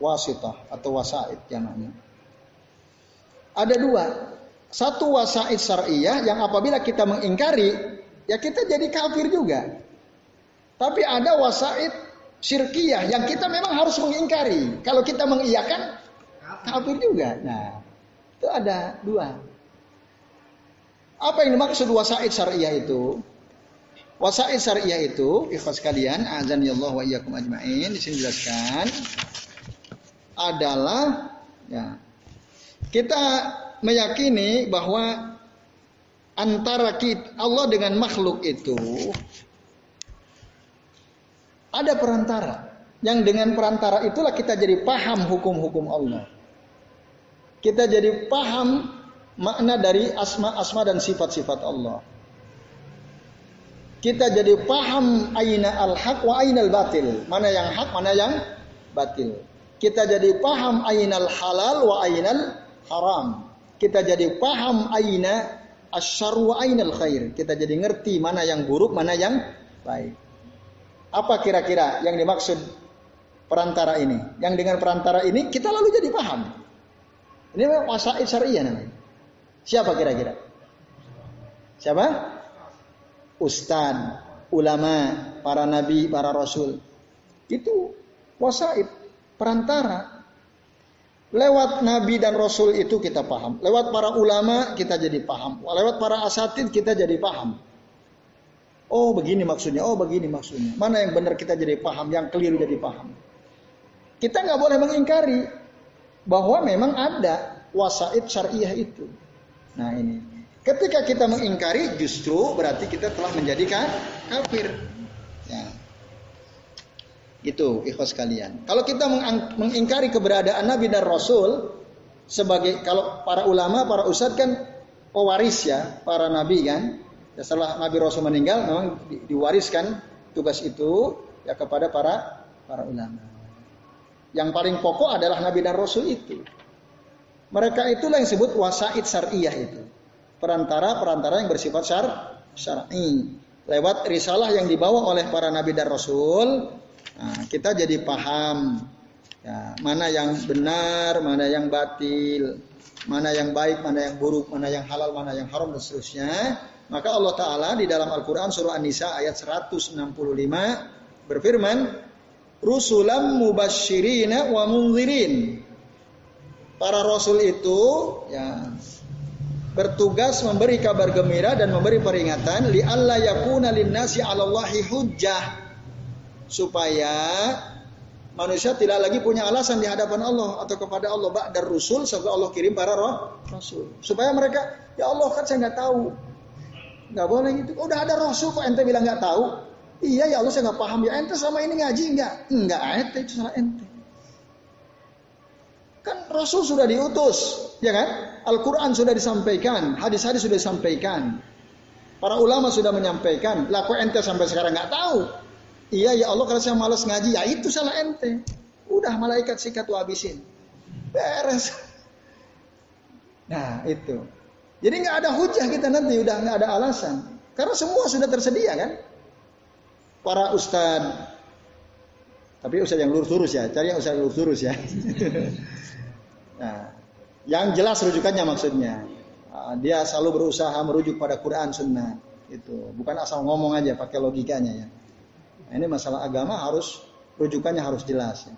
wasitoh atau wasaid namanya. Ada dua. Satu wasaid syariah yang apabila kita mengingkari, ya kita jadi kafir juga. Tapi ada wasaid syirkiyah yang kita memang harus mengingkari. Kalau kita mengiyakan kafir juga. Nah, itu ada dua. Apa yang dimaksud wasaid syariah itu? Wasaid syariah itu, ikhlas kalian, azan ya Allah wa iyyakum ajmain, di sini jelaskan adalah ya, kita meyakini bahwa antara kita, Allah dengan makhluk itu ada perantara. Yang dengan perantara itulah kita jadi paham hukum-hukum Allah. Kita jadi paham makna dari asma-asma dan sifat-sifat Allah. Kita jadi paham aina al-haq wa aina al-batil. Mana yang hak, mana yang batil. Kita jadi paham aina al-halal wa aina al-haram. Kita jadi paham aina asyar wa aina al-khair. Kita jadi ngerti mana yang buruk, mana yang baik. Apa kira-kira yang dimaksud perantara ini? Yang dengan perantara ini kita lalu jadi paham. Ini memang wasaid syariah namanya. Siapa kira-kira? Siapa? Ustad, ulama, para nabi, para rasul. Itu wasaid, perantara. Lewat nabi dan rasul itu kita paham. Lewat para ulama kita jadi paham. Lewat para asatid kita jadi paham. Oh begini maksudnya, oh begini maksudnya. Mana yang benar kita jadi paham, yang keliru jadi paham. Kita nggak boleh mengingkari bahwa memang ada wasaid syariah itu. Nah ini, ketika kita mengingkari justru berarti kita telah menjadikan kafir. Itu ikhlas kalian. Kalau kita mengingkari keberadaan Nabi dan Rasul sebagai kalau para ulama, para ustadz kan pewaris ya para nabi kan Ya, setelah Nabi Rasul meninggal memang di, diwariskan tugas itu ya kepada para para ulama. Yang paling pokok adalah Nabi dan Rasul itu. Mereka itulah yang disebut wasaid syariah itu. perantara-perantara yang bersifat syar syar'i. Lewat risalah yang dibawa oleh para nabi dan rasul, nah, kita jadi paham ya, mana yang benar, mana yang batil, mana yang baik, mana yang buruk, mana yang halal, mana yang haram dan seterusnya. Maka Allah Ta'ala di dalam Al-Quran surah An-Nisa ayat 165 berfirman, Rusulam mubashirina wa munzirin. Para rasul itu ya bertugas memberi kabar gembira dan memberi peringatan li alla yakuna linnasi 'alallahi hujjah supaya manusia tidak lagi punya alasan di hadapan Allah atau kepada Allah. Ba'dar rusul sampai Allah kirim para roh rasul. Supaya mereka ya Allah kan saya nggak tahu. Nggak boleh gitu. Udah ada rasul kok ente bilang nggak tahu? Iya ya Allah saya nggak paham. Ya ente sama ini ngaji nggak? Nggak ente itu salah ente. Kan Rasul sudah diutus, ya kan? Al-Quran sudah disampaikan, hadis-hadis sudah disampaikan. Para ulama sudah menyampaikan, laku ente sampai sekarang nggak tahu. Iya ya Allah kalau saya malas ngaji, ya itu salah ente. Udah malaikat sikat habisin. Beres. Nah itu. Jadi nggak ada hujah kita nanti, udah nggak ada alasan. Karena semua sudah tersedia kan. Para ustadz, tapi ustadz yang lurus-lurus ya, cari yang ustadz lurus-lurus ya. Nah, yang jelas rujukannya maksudnya. Ah, dia selalu berusaha merujuk pada Quran Sunnah. Itu bukan asal ngomong aja pakai logikanya ya. Nah, ini masalah agama harus rujukannya harus jelas. Ya.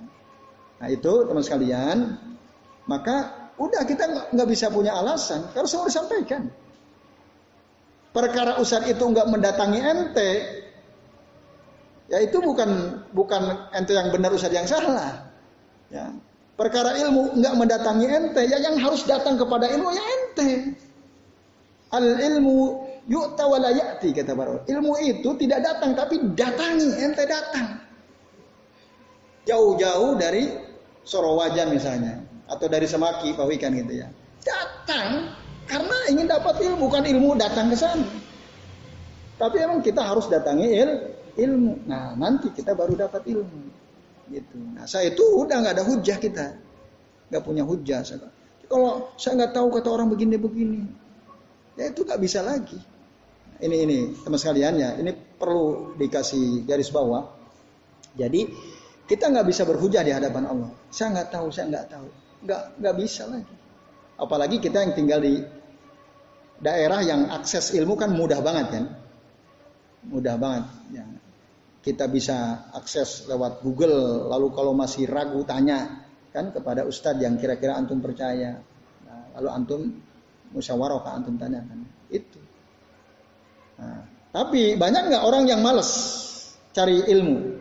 Nah itu teman sekalian, maka udah kita nggak bisa punya alasan kalau semua disampaikan. Perkara Ustaz itu nggak mendatangi ente, ya itu bukan bukan ente yang benar Ustaz yang salah. Ya, perkara ilmu nggak mendatangi ente, ya yang harus datang kepada ilmu ya ente. Al ilmu yu'ta wala ya'ti kata para Ilmu itu tidak datang tapi datangi, ente datang. Jauh-jauh dari Sorowajan misalnya atau dari Semaki Pawikan gitu ya. Datang karena ingin dapat ilmu bukan ilmu datang ke sana. Tapi emang kita harus datangi il, ilmu. Nah, nanti kita baru dapat ilmu gitu. Nah, saya itu udah nggak ada hujah kita, nggak punya hujah. Saya. Kalau saya nggak tahu kata orang begini-begini, ya itu nggak bisa lagi. Ini ini teman sekalian ya, ini perlu dikasih garis bawah. Jadi kita nggak bisa berhujah di hadapan Allah. Saya nggak tahu, saya nggak tahu, nggak nggak bisa lagi. Apalagi kita yang tinggal di daerah yang akses ilmu kan mudah banget kan, mudah banget. Ya kita bisa akses lewat Google. Lalu kalau masih ragu tanya kan kepada ustadz yang kira-kira antum percaya. Nah, lalu antum musyawarah antum tanyakan. Itu. Nah, tapi banyak nggak orang yang males cari ilmu?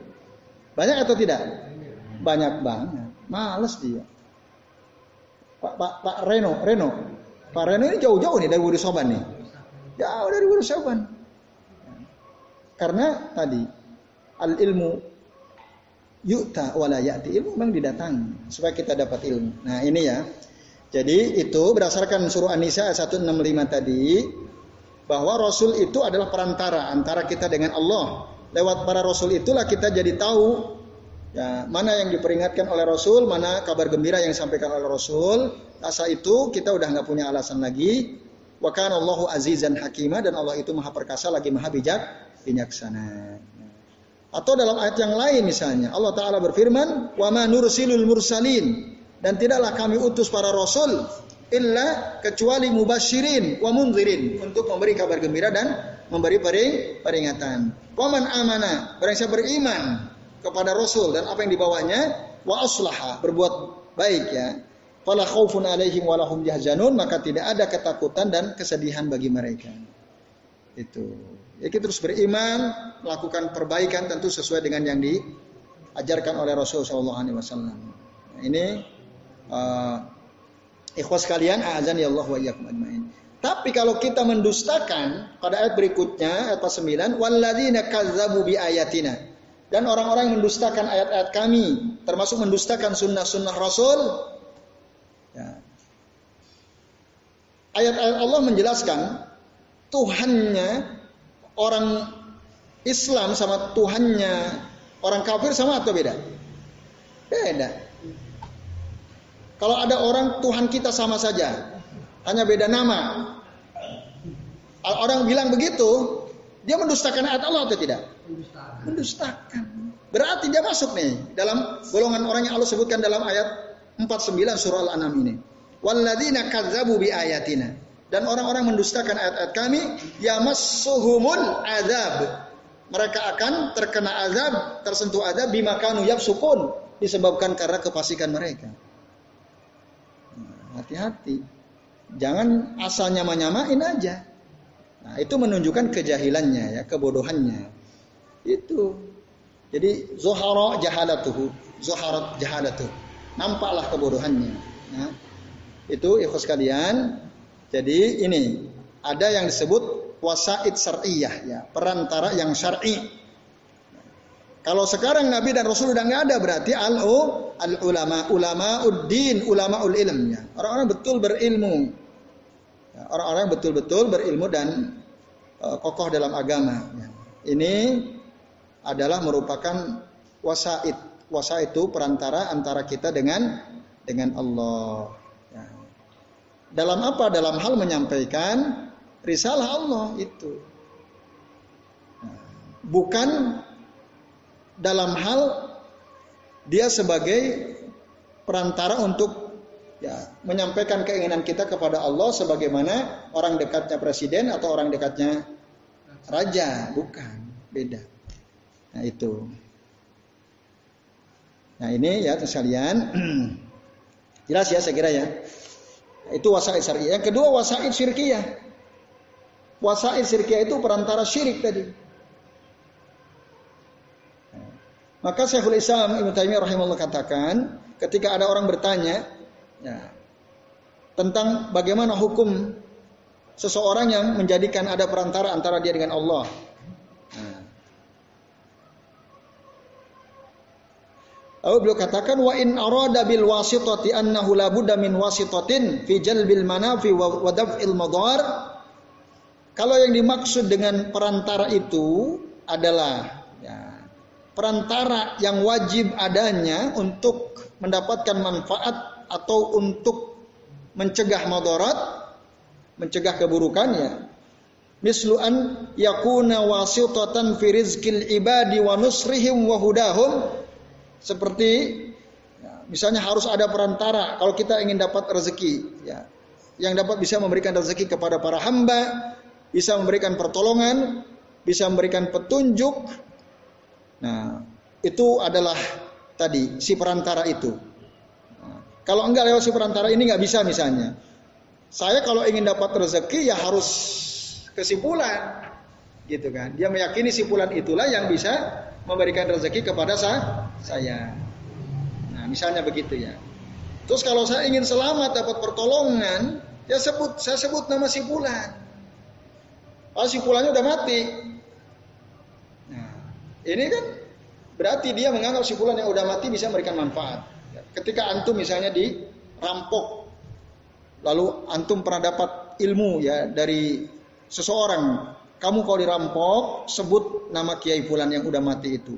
Banyak atau tidak? Banyak banget. Males dia. Pak Pak Pak Reno, Reno. Pak Reno ini jauh-jauh nih dari Wudi Soban nih. Jauh dari Wudi Soban. Karena tadi al ilmu yu'ta wala ya'ti ilmu memang didatangi supaya kita dapat ilmu. Nah, ini ya. Jadi itu berdasarkan surah An-Nisa ayat 165 tadi bahwa rasul itu adalah perantara antara kita dengan Allah. Lewat para rasul itulah kita jadi tahu ya mana yang diperingatkan oleh rasul, mana kabar gembira yang disampaikan oleh rasul. Asa itu kita udah nggak punya alasan lagi. Wa kana Allahu azizan hakimah dan Allah itu maha perkasa lagi maha bijak bijaksana. Atau dalam ayat yang lain misalnya Allah taala berfirman, "Wa ma nursilul mursalin" dan tidaklah kami utus para rasul illa kecuali mubasyirin wa munzirin untuk memberi kabar gembira dan memberi pering, peringatan. Waman amana, barang siapa beriman kepada rasul dan apa yang dibawanya wa aslaha, berbuat baik ya. Fala khaufun alaihim walahum yahzanun, maka tidak ada ketakutan dan kesedihan bagi mereka. Itu. Ya kita terus beriman, melakukan perbaikan tentu sesuai dengan yang diajarkan oleh Rasul Shallallahu Alaihi Wasallam. Ini uh, ikhwas kalian, azan ya Allah wa iyyakum ajmain. Tapi kalau kita mendustakan pada ayat berikutnya ayat 9, walladzina kazzabu bi ayatina. Dan orang-orang yang mendustakan ayat-ayat kami, termasuk mendustakan sunnah-sunnah Rasul. Ya. Ayat-ayat Allah menjelaskan Tuhannya orang Islam sama Tuhannya orang kafir sama atau beda? Beda. Kalau ada orang Tuhan kita sama saja, hanya beda nama. Orang bilang begitu, dia mendustakan ayat Allah atau tidak? Mendustakan. Mendustakan. Berarti dia masuk nih dalam golongan orang yang Allah sebutkan dalam ayat 49 surah Al-An'am ini. Walladzina kadzabu bi ayatina. Dan orang-orang mendustakan ayat-ayat kami, yamassuhumul azab. Mereka akan terkena azab, tersentuh azab bima kanu yafsukun disebabkan karena kefasikan mereka. Hati-hati. Jangan asal nyama-nyamain aja. Nah, itu menunjukkan kejahilannya ya, kebodohannya. Itu. Jadi zuhara jahalatuhu, zuharat jahalatuhu. Nampaklah kebodohannya. Nah, itu ikhlas kalian. Jadi ini ada yang disebut wasaid syar'iyah ya, perantara yang syar'i. Kalau sekarang Nabi dan Rasul udah nggak ada berarti al al ulama ulama uddin ulama ul ilmnya orang-orang betul berilmu ya, orang-orang betul-betul berilmu dan uh, kokoh dalam agama. Ya. Ini adalah merupakan wasaid. Wasaid itu perantara antara kita dengan dengan Allah. Ya. Dalam apa? Dalam hal menyampaikan risalah Allah itu. Nah, bukan dalam hal dia sebagai perantara untuk ya menyampaikan keinginan kita kepada Allah sebagaimana orang dekatnya presiden atau orang dekatnya raja, bukan, beda. Nah, itu. Nah, ini ya sekalian jelas ya saya kira ya. Itu wasaid syariah. Yang kedua wasaid syirkiyah. Wasaid syirkiyah itu perantara syirik tadi. Maka Syekhul Islam Ibnu Taimiyah rahimahullah katakan, ketika ada orang bertanya ya, tentang bagaimana hukum seseorang yang menjadikan ada perantara antara dia dengan Allah. Nah. Lalu beliau katakan wa in arada bil wasitati annahu la budda min wasitatin fi jalbil manafi wa daf'il madar. Kalau yang dimaksud dengan perantara itu adalah perantara yang wajib adanya untuk mendapatkan manfaat atau untuk mencegah madarat, mencegah keburukannya. Mislu an yakuna wasitatan fi rizqil ibadi wa nusrihim wa hudahum seperti ya, misalnya harus ada perantara kalau kita ingin dapat rezeki ya yang dapat bisa memberikan rezeki kepada para hamba, bisa memberikan pertolongan, bisa memberikan petunjuk, Nah, itu adalah tadi si perantara itu. Nah, kalau enggak lewat si perantara ini nggak bisa misalnya. Saya kalau ingin dapat rezeki ya harus kesimpulan, gitu kan. Dia meyakini simpulan itulah yang bisa memberikan rezeki kepada saya. Nah, misalnya begitu ya. Terus kalau saya ingin selamat dapat pertolongan, ya sebut saya sebut nama simpulan. Kalau simpulannya udah mati, ini kan berarti dia menganggap si fulan yang udah mati bisa memberikan manfaat. Ketika antum misalnya dirampok, lalu antum pernah dapat ilmu ya dari seseorang, kamu kalau dirampok sebut nama Kiai Fulan yang udah mati itu.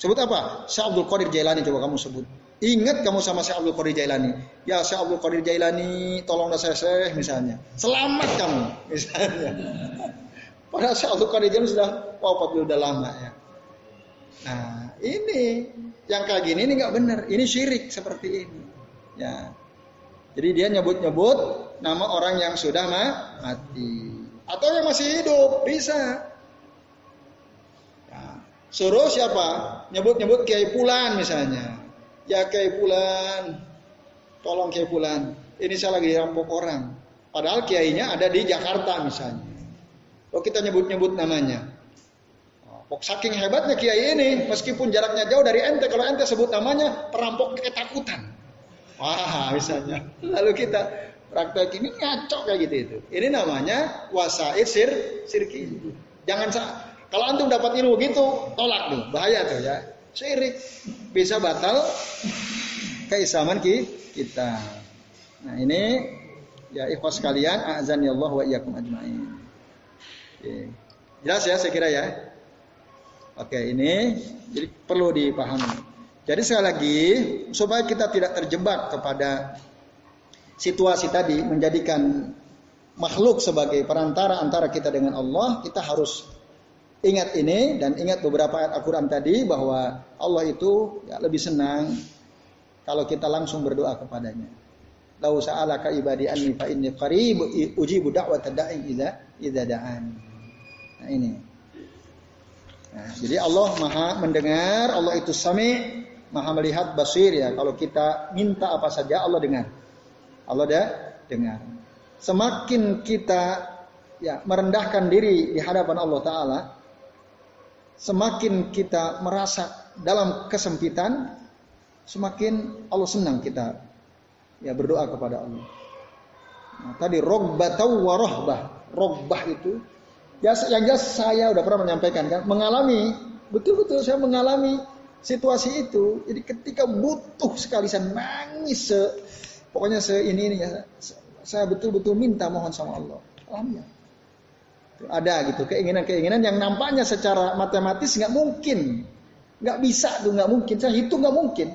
Sebut apa? Syekh Abdul Qadir Jailani coba kamu sebut. Ingat kamu sama Syekh Abdul Qadir Jailani. Ya Syekh Abdul Qadir Jailani, tolonglah saya Syekh misalnya. Selamat kamu misalnya. Padahal Syekh Abdul Qadir Jailani sudah wafat sudah lama ya. Nah, ini yang kayak gini ini nggak benar. Ini syirik seperti ini. Ya. Jadi dia nyebut-nyebut nama orang yang sudah mati atau yang masih hidup bisa. Ya. Suruh siapa? Nyebut-nyebut Kiai Pulan misalnya. Ya Kiai Pulan, tolong Kiai Pulan. Ini saya lagi rampok orang. Padahal kiainya ada di Jakarta misalnya. Kalau kita nyebut-nyebut namanya, saking hebatnya kiai ini, meskipun jaraknya jauh dari ente, kalau ente sebut namanya perampok ketakutan. Wah, misalnya. Lalu kita praktek ini ngaco kayak gitu itu. Ini namanya wasaid sir sirki. Jangan kalau antum dapat ilmu gitu, tolak tuh, bahaya tuh ya. Syirik bisa batal keislaman kita. Nah, ini ya ikhwas kalian, azan ya Allah wa iyyakum ajmain. Jelas ya saya kira ya. Oke, ini jadi perlu dipahami. Jadi sekali lagi supaya kita tidak terjebak kepada situasi tadi menjadikan makhluk sebagai perantara antara kita dengan Allah, kita harus ingat ini dan ingat beberapa ayat Al-Quran tadi bahwa Allah itu ya, lebih senang kalau kita langsung berdoa kepadanya. Lau sa'alaka ibadi anni fa inni qarib da'wat da'i idza idza da'an. Nah ini. Nah, jadi Allah Maha mendengar, Allah itu Sami, Maha melihat basir ya. Kalau kita minta apa saja Allah dengar. Allah dah dengar. Semakin kita ya merendahkan diri di hadapan Allah taala, semakin kita merasa dalam kesempitan, semakin Allah senang kita ya berdoa kepada Allah. Nah, tadi rogbatau warohbah, rogbah itu ya yang jelas saya udah pernah menyampaikan kan, mengalami betul-betul saya mengalami situasi itu. Jadi ketika butuh sekali saya nangis se, pokoknya se ini ini ya, saya betul-betul minta mohon sama Allah. Alhamdulillah ada gitu keinginan-keinginan yang nampaknya secara matematis nggak mungkin, nggak bisa tuh nggak mungkin. Saya hitung nggak mungkin.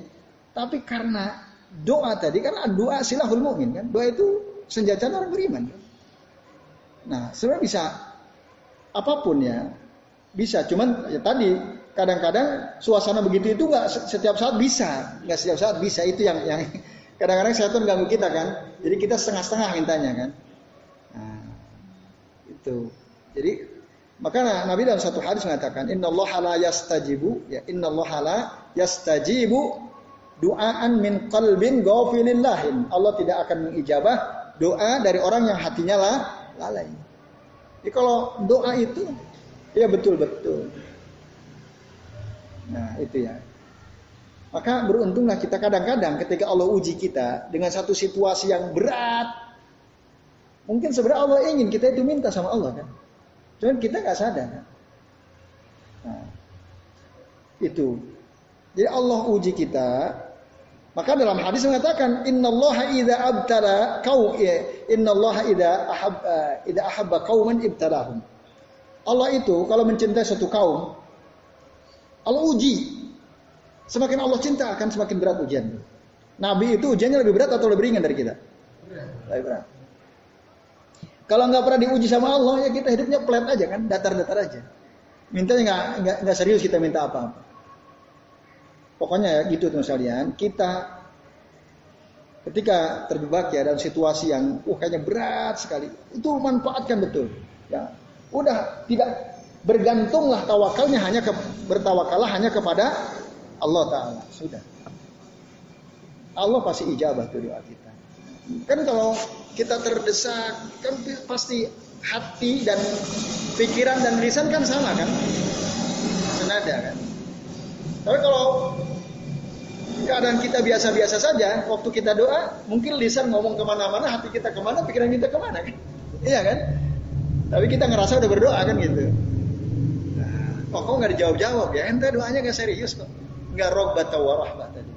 Tapi karena doa tadi, karena doa silahul mu'min kan, doa itu senjata orang beriman. Nah sebenarnya bisa apa pun ya, bisa. Cuman ya tadi kadang-kadang suasana begitu itu nggak setiap saat bisa, nggak setiap saat bisa itu yang yang kadang-kadang tuh ganggu kita kan. Jadi kita setengah-setengah mintanya kan. Nah, itu. Jadi maka Nabi dalam satu hadis mengatakan Inna Allah la yastajibu ya Inna Allah la yastajibu duaan min qalbin ghafilillahin. Allah tidak akan mengijabah doa dari orang yang hatinya lah lalai. Jadi kalau doa itu ya betul-betul. Nah, itu ya. Maka beruntunglah kita kadang-kadang ketika Allah uji kita dengan satu situasi yang berat. Mungkin sebenarnya Allah ingin kita itu minta sama Allah kan. Cuman kita nggak sadar. Nah, itu. Jadi Allah uji kita. Maka dalam hadis mengatakan innallaha idza abtala kau ya, innallaha idza ahab uh, ahabba qauman ibtalahum. Allah itu kalau mencintai satu kaum Allah uji. Semakin Allah cinta akan semakin berat ujian. Nabi itu ujiannya lebih berat atau lebih ringan dari kita? Lebih berat. Kalau nggak pernah diuji sama Allah ya kita hidupnya flat aja kan, datar-datar aja. Nggak nggak nggak serius kita minta apa-apa. Pokoknya ya gitu teman sekalian, kita ketika terjebak ya dalam situasi yang uh kayaknya berat sekali, itu manfaatkan betul. Ya, udah tidak bergantunglah tawakalnya hanya ke, bertawakallah hanya kepada Allah Taala. Sudah. Allah pasti ijabah tuh doa kita. Kan kalau kita terdesak, kan pasti hati dan pikiran dan lisan kan sama kan? Senada kan? Tapi kalau keadaan kita biasa-biasa saja, waktu kita doa, mungkin lisan ngomong ke mana-mana, hati kita ke mana, pikiran kita ke mana kan? Iya kan? Tapi kita ngerasa udah berdoa kan gitu. Nah, kok kok nggak dijawab-jawab ya? Ente doanya nggak serius kok. Nggak roh bata warahmat tadi.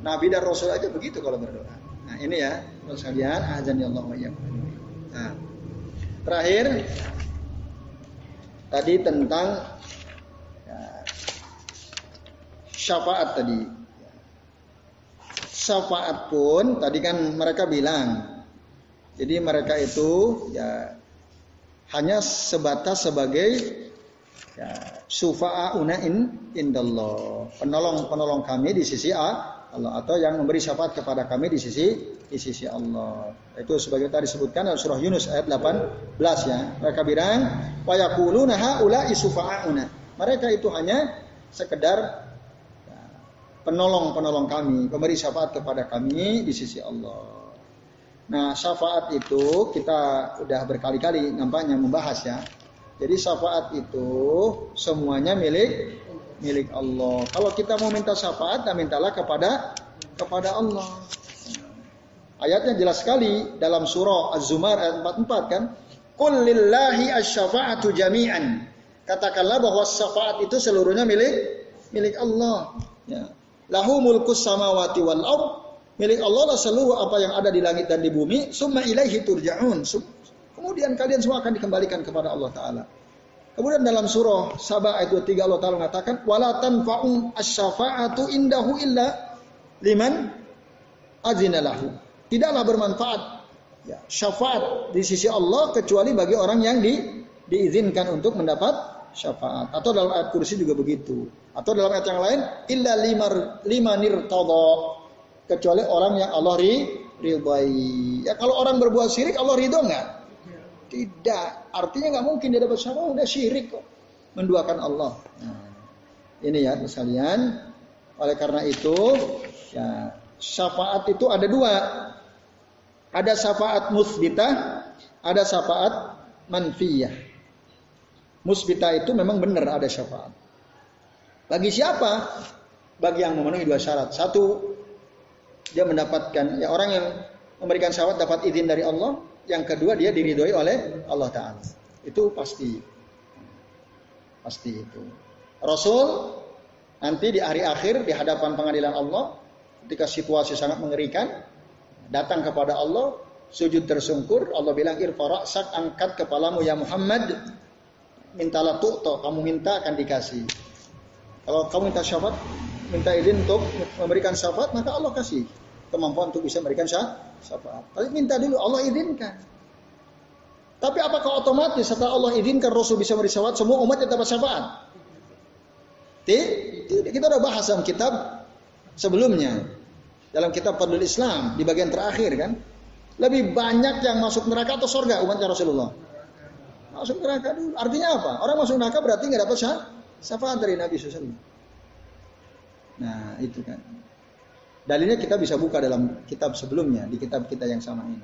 Nabi dan Rasul aja begitu kalau berdoa. Nah ini ya, sekalian, azan ya Allah Nah, terakhir tadi tentang ya, syafaat tadi. Syafaat pun tadi kan mereka bilang, jadi mereka itu ya hanya sebatas sebagai ya, una in indallah, penolong penolong kami di sisi Allah atau yang memberi syafaat kepada kami di sisi di sisi Allah. Itu sebagai tadi disebutkan dalam surah Yunus ayat 18 ya. Mereka bilang wa yaquluna haula isufa'una. Mereka itu hanya sekedar penolong-penolong kami, pemberi syafaat kepada kami di sisi Allah. Nah, syafaat itu kita udah berkali-kali nampaknya membahas ya. Jadi syafaat itu semuanya milik milik Allah. Kalau kita mau minta syafaat, nah mintalah kepada kepada Allah. Ayatnya jelas sekali dalam surah Az-Zumar ayat 44 kan. Qul lillahi asy-syafa'atu jami'an. Katakanlah bahwa syafaat itu seluruhnya milik milik Allah. Ya. Lahu mulkus samawati wal ard. Milik Allah lah seluruh apa yang ada di langit dan di bumi. Summa ilaihi turja'un. Kemudian kalian semua akan dikembalikan kepada Allah Ta'ala. Kemudian dalam surah Sabah ayat 23 Allah Taala mengatakan wala tanfa'u asy-syafa'atu indahu illa liman azina lahu. Tidaklah bermanfaat ya, syafaat di sisi Allah kecuali bagi orang yang di, diizinkan untuk mendapat syafaat. Atau dalam ayat kursi juga begitu. Atau dalam ayat yang lain, illa lima nirtadha. Kecuali orang yang Allah ri, ridhai. Ya kalau orang berbuat syirik, Allah ridho nggak? Tidak. Artinya nggak mungkin dia dapat syafaat, udah syirik kok. Menduakan Allah. Nah, ini ya sekalian. Oleh karena itu, ya syafaat itu ada dua. Ada syafaat musbitah, ada syafaat manfiyah. Musbitah itu memang benar ada syafaat. Bagi siapa? Bagi yang memenuhi dua syarat. Satu, dia mendapatkan ya orang yang memberikan syafaat dapat izin dari Allah. Yang kedua dia diridhoi oleh Allah Taala. Itu pasti. Pasti itu. Rasul nanti di hari akhir di hadapan pengadilan Allah ketika situasi sangat mengerikan datang kepada Allah, sujud tersungkur, Allah bilang sak angkat kepalamu ya Muhammad, mintalah tu'to, kamu minta akan dikasih. Kalau kamu minta syafaat, minta izin untuk memberikan syafaat, maka Allah kasih kemampuan untuk bisa memberikan syafaat. Tapi minta dulu, Allah izinkan. Tapi apakah otomatis setelah Allah izinkan Rasul bisa memberi syafaat, semua umat yang dapat syafaat? Tidak, kita udah bahas dalam kitab sebelumnya dalam kitab Fadlul Islam di bagian terakhir kan lebih banyak yang masuk neraka atau surga umatnya Rasulullah masuk neraka dulu. Artinya apa? Orang masuk neraka berarti nggak dapat syafaat dari Nabi SAW nah itu kan. Dalilnya kita bisa buka dalam kitab sebelumnya di kitab kita yang sama ini.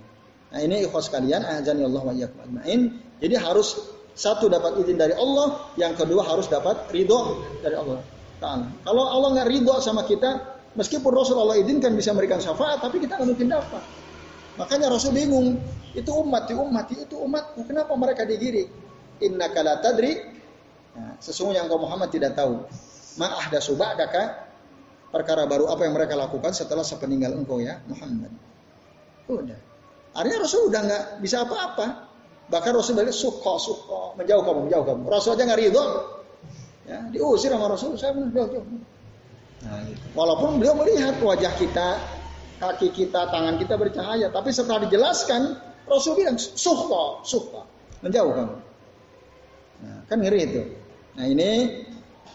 Nah ini ikhwas kalian azan Allah wa ajmain. Jadi harus satu dapat izin dari Allah yang kedua harus dapat ridho dari Allah Ta'ala. Kalau Allah nggak ridho sama kita Meskipun Rasul Allah izinkan bisa memberikan syafaat, tapi kita nggak mungkin dapat. Makanya Rasul bingung. Itu umat, itu umat, itu umat. Kenapa mereka digiri? Inna kala tadri. Nah, sesungguhnya engkau Muhammad tidak tahu. Ma'ah daka perkara baru apa yang mereka lakukan setelah sepeninggal engkau ya Muhammad. Udah. Artinya Rasul udah nggak bisa apa-apa. Bahkan Rasul balik suko suko menjauh kamu menjauh kamu. Rasul aja nggak ridho. Ya, diusir sama Rasul. Saya bilang jauh jauh. Nah, gitu. Walaupun beliau melihat wajah kita, kaki kita, tangan kita bercahaya, tapi setelah dijelaskan, Rasul bilang suhta, suhta, menjauh kamu. Nah, kan ngeri itu. Nah ini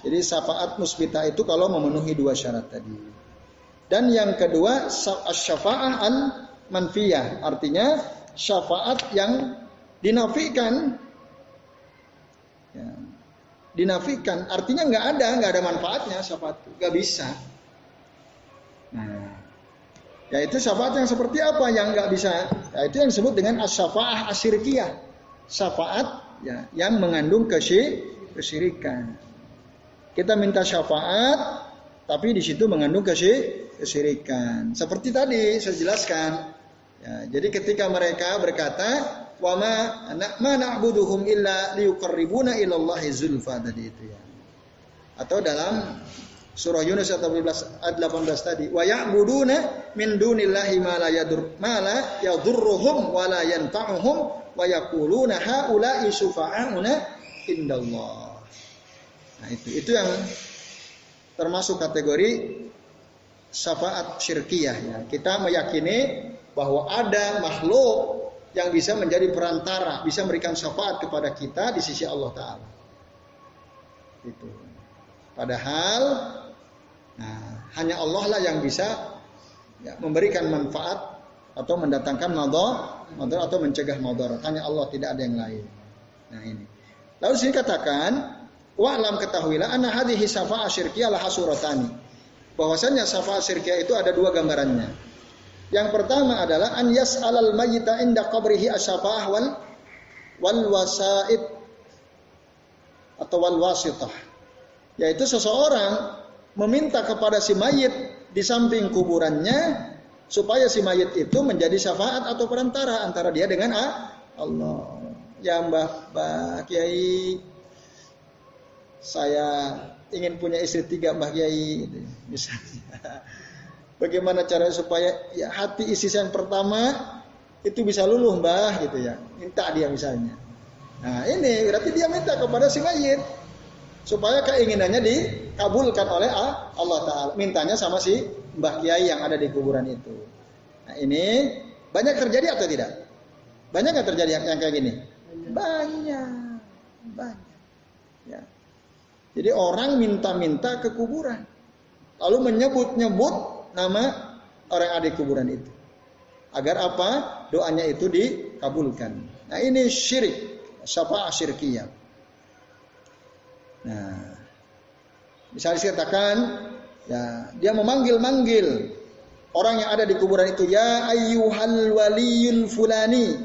jadi syafaat musbita itu kalau memenuhi dua syarat tadi. Dan yang kedua syafaat an manfiyah, artinya syafaat yang dinafikan. Ya, dinafikan artinya nggak ada nggak ada manfaatnya syafaat nggak bisa ya itu syafaat yang seperti apa yang nggak bisa ya itu yang disebut dengan asyafaah asyirkiyah syafaat ya yang mengandung kesyirikan. Kita minta syafaat tapi di situ mengandung kesyirikan. Seperti tadi saya jelaskan. Ya, jadi ketika mereka berkata wa ma ma na'buduhum illa liyuqarribuna ila Allah zulfa tadi itu ya. Atau dalam surah Yunus ayat 18 ayat 18 tadi wa ya'buduna min dunillahi ma la yadur ma la yadurruhum wa la yanfa'uhum wa yaquluna haula'i syufa'auna indallah. Nah itu itu yang termasuk kategori syafaat syirkiyah ya. Kita meyakini bahwa ada makhluk yang bisa menjadi perantara, bisa memberikan syafaat kepada kita di sisi Allah Taala. Itu. Padahal, hanya Allah lah yang bisa ya, memberikan manfaat atau mendatangkan madar, madar atau mencegah madar. Hanya Allah tidak ada yang lain. Nah ini. Lalu sini katakan, wa'lam ketahuilah anna hadhihi syafa'a syirkiyah laha suratani. Bahwasanya syafaat syirkiyah itu ada dua gambarannya. Yang pertama adalah an yas'alal mayyita inda qabrihi asyafa'ah wal wal wasaid atau wal wasitah. Yaitu seseorang meminta kepada si mayit di samping kuburannya supaya si mayit itu menjadi syafaat atau perantara antara dia dengan Allah. Ya Mbah, Mbah Kiai, saya ingin punya istri tiga Mbah Kiai, misalnya. Bagaimana cara supaya ya hati isi yang pertama itu bisa luluh mbah gitu ya. Minta dia misalnya. Nah ini berarti dia minta kepada si mayit supaya keinginannya dikabulkan oleh Allah Taala. Mintanya sama si mbah kiai yang ada di kuburan itu. Nah ini banyak terjadi atau tidak? Banyak nggak terjadi yang kayak gini? Banyak, banyak. Ya. Jadi orang minta-minta ke kuburan, lalu menyebut-nyebut nama orang yang ada di kuburan itu. Agar apa? Doanya itu dikabulkan. Nah ini syirik, syafaat syirkiyah. Nah, misalnya dikatakan, ya dia memanggil-manggil orang yang ada di kuburan itu, ya ayyuhal waliyul fulani,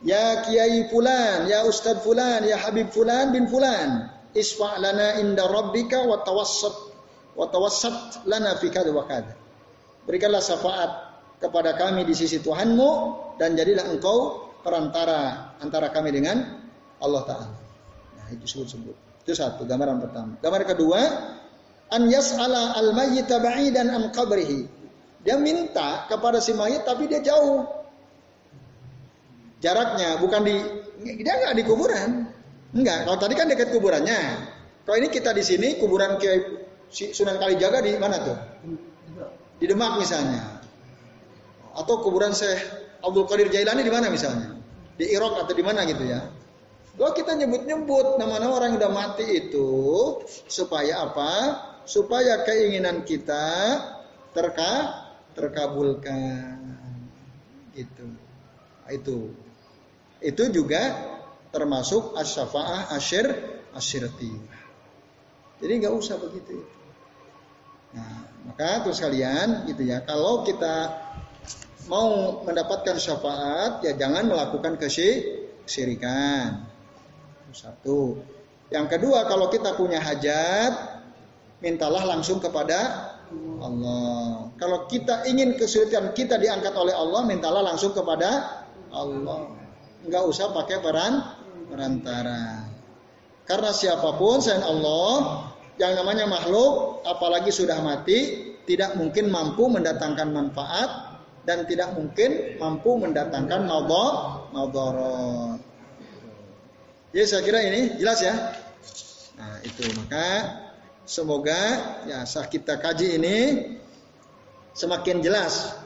ya kiai fulan, ya ustad fulan, ya habib fulan bin fulan, isfa' lana inda rabbika wa tawassat wa tawassat lana fi kada wa kada. Berikanlah syafaat kepada kami di sisi Tuhanmu dan jadilah engkau perantara antara kami dengan Allah Ta'ala. Nah itu sebut-sebut. Itu satu, gambaran pertama. Gambar kedua, an yas'ala al mayyita ba'idan an qabrihi. Dia minta kepada si mayit tapi dia jauh. Jaraknya bukan di dia nggak di kuburan. Enggak, kalau tadi kan dekat kuburannya. Kalau ini kita di sini kuburan Kiai Sunan Kalijaga di mana tuh? Di Demak misalnya. Atau kuburan Syekh Abdul Qadir Jailani di mana misalnya? Di Irak atau di mana gitu ya. Kalau kita nyebut-nyebut nama-nama orang yang udah mati itu supaya apa? Supaya keinginan kita terka terkabulkan. Itu. Itu. Itu juga termasuk asyafaah asyir asyirti. Jadi nggak usah begitu. Nah, maka terus kalian gitu ya, kalau kita mau mendapatkan syafaat ya jangan melakukan kesyirikan. Satu. Yang kedua, kalau kita punya hajat, mintalah langsung kepada Allah. Kalau kita ingin kesulitan kita diangkat oleh Allah, mintalah langsung kepada Allah. Enggak usah pakai peran perantara. Karena siapa pun selain Allah, yang namanya makhluk, apalagi sudah mati, tidak mungkin mampu mendatangkan manfaat dan tidak mungkin mampu mendatangkan maudharat. Jadi saya kira ini jelas ya. Nah itu maka semoga ya saat kita kaji ini semakin jelas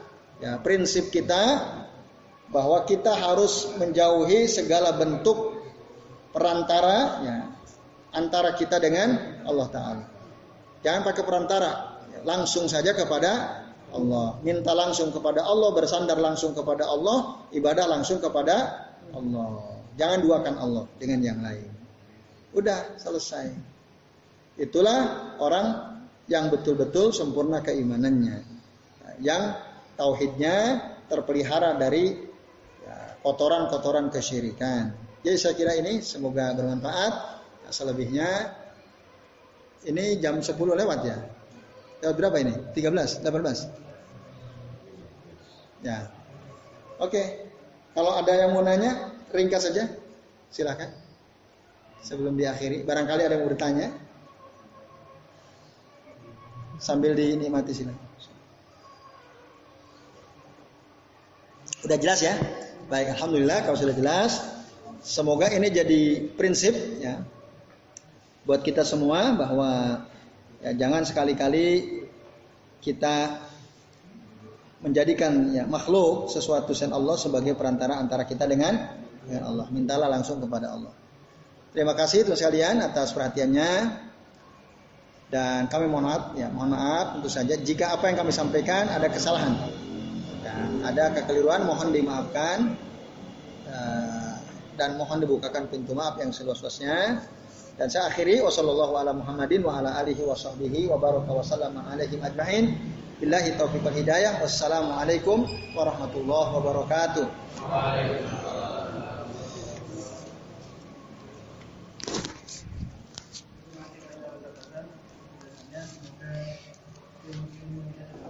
ya prinsip kita bahwa kita harus menjauhi segala bentuk perantara ya, antara kita dengan Allah Taala. Jangan pakai perantara, langsung saja kepada Allah. Minta langsung kepada Allah, bersandar langsung kepada Allah, ibadah langsung kepada Allah. Jangan duakan Allah dengan yang lain. Udah selesai. Itulah orang yang betul-betul sempurna keimanannya. Yang tauhidnya terpelihara dari ya, kotoran-kotoran kesyirikan. Jadi saya kira ini semoga bermanfaat. Selebihnya ini jam 10 lewat ya. Lewat berapa ini? 13, 18. Ya. Oke. Kalau ada yang mau nanya, ringkas saja. Silakan. Sebelum diakhiri, barangkali ada yang bertanya. Sambil dinikmati silakan. Udah jelas ya? Baik, alhamdulillah kalau sudah jelas. Semoga ini jadi prinsip ya buat kita semua bahwa ya jangan sekali-kali kita menjadikan ya makhluk sesuatu sen Allah sebagai perantara antara kita dengan dengan Allah. Mintalah langsung kepada Allah. Terima kasih teman sekalian atas perhatiannya. Dan kami mohon maaf, ya mohon maaf tentu saja jika apa yang kami sampaikan ada kesalahan dan ada kekeliruan mohon dimaafkan eh, dan mohon dibukakan pintu maaf yang seluas-luasnya. Dan saya akhiri wasallallahu ala Muhammadin wa sahbihi wa baraka wa. Billahi taufiq hidayah. Wassalamualaikum warahmatullahi wabarakatuh.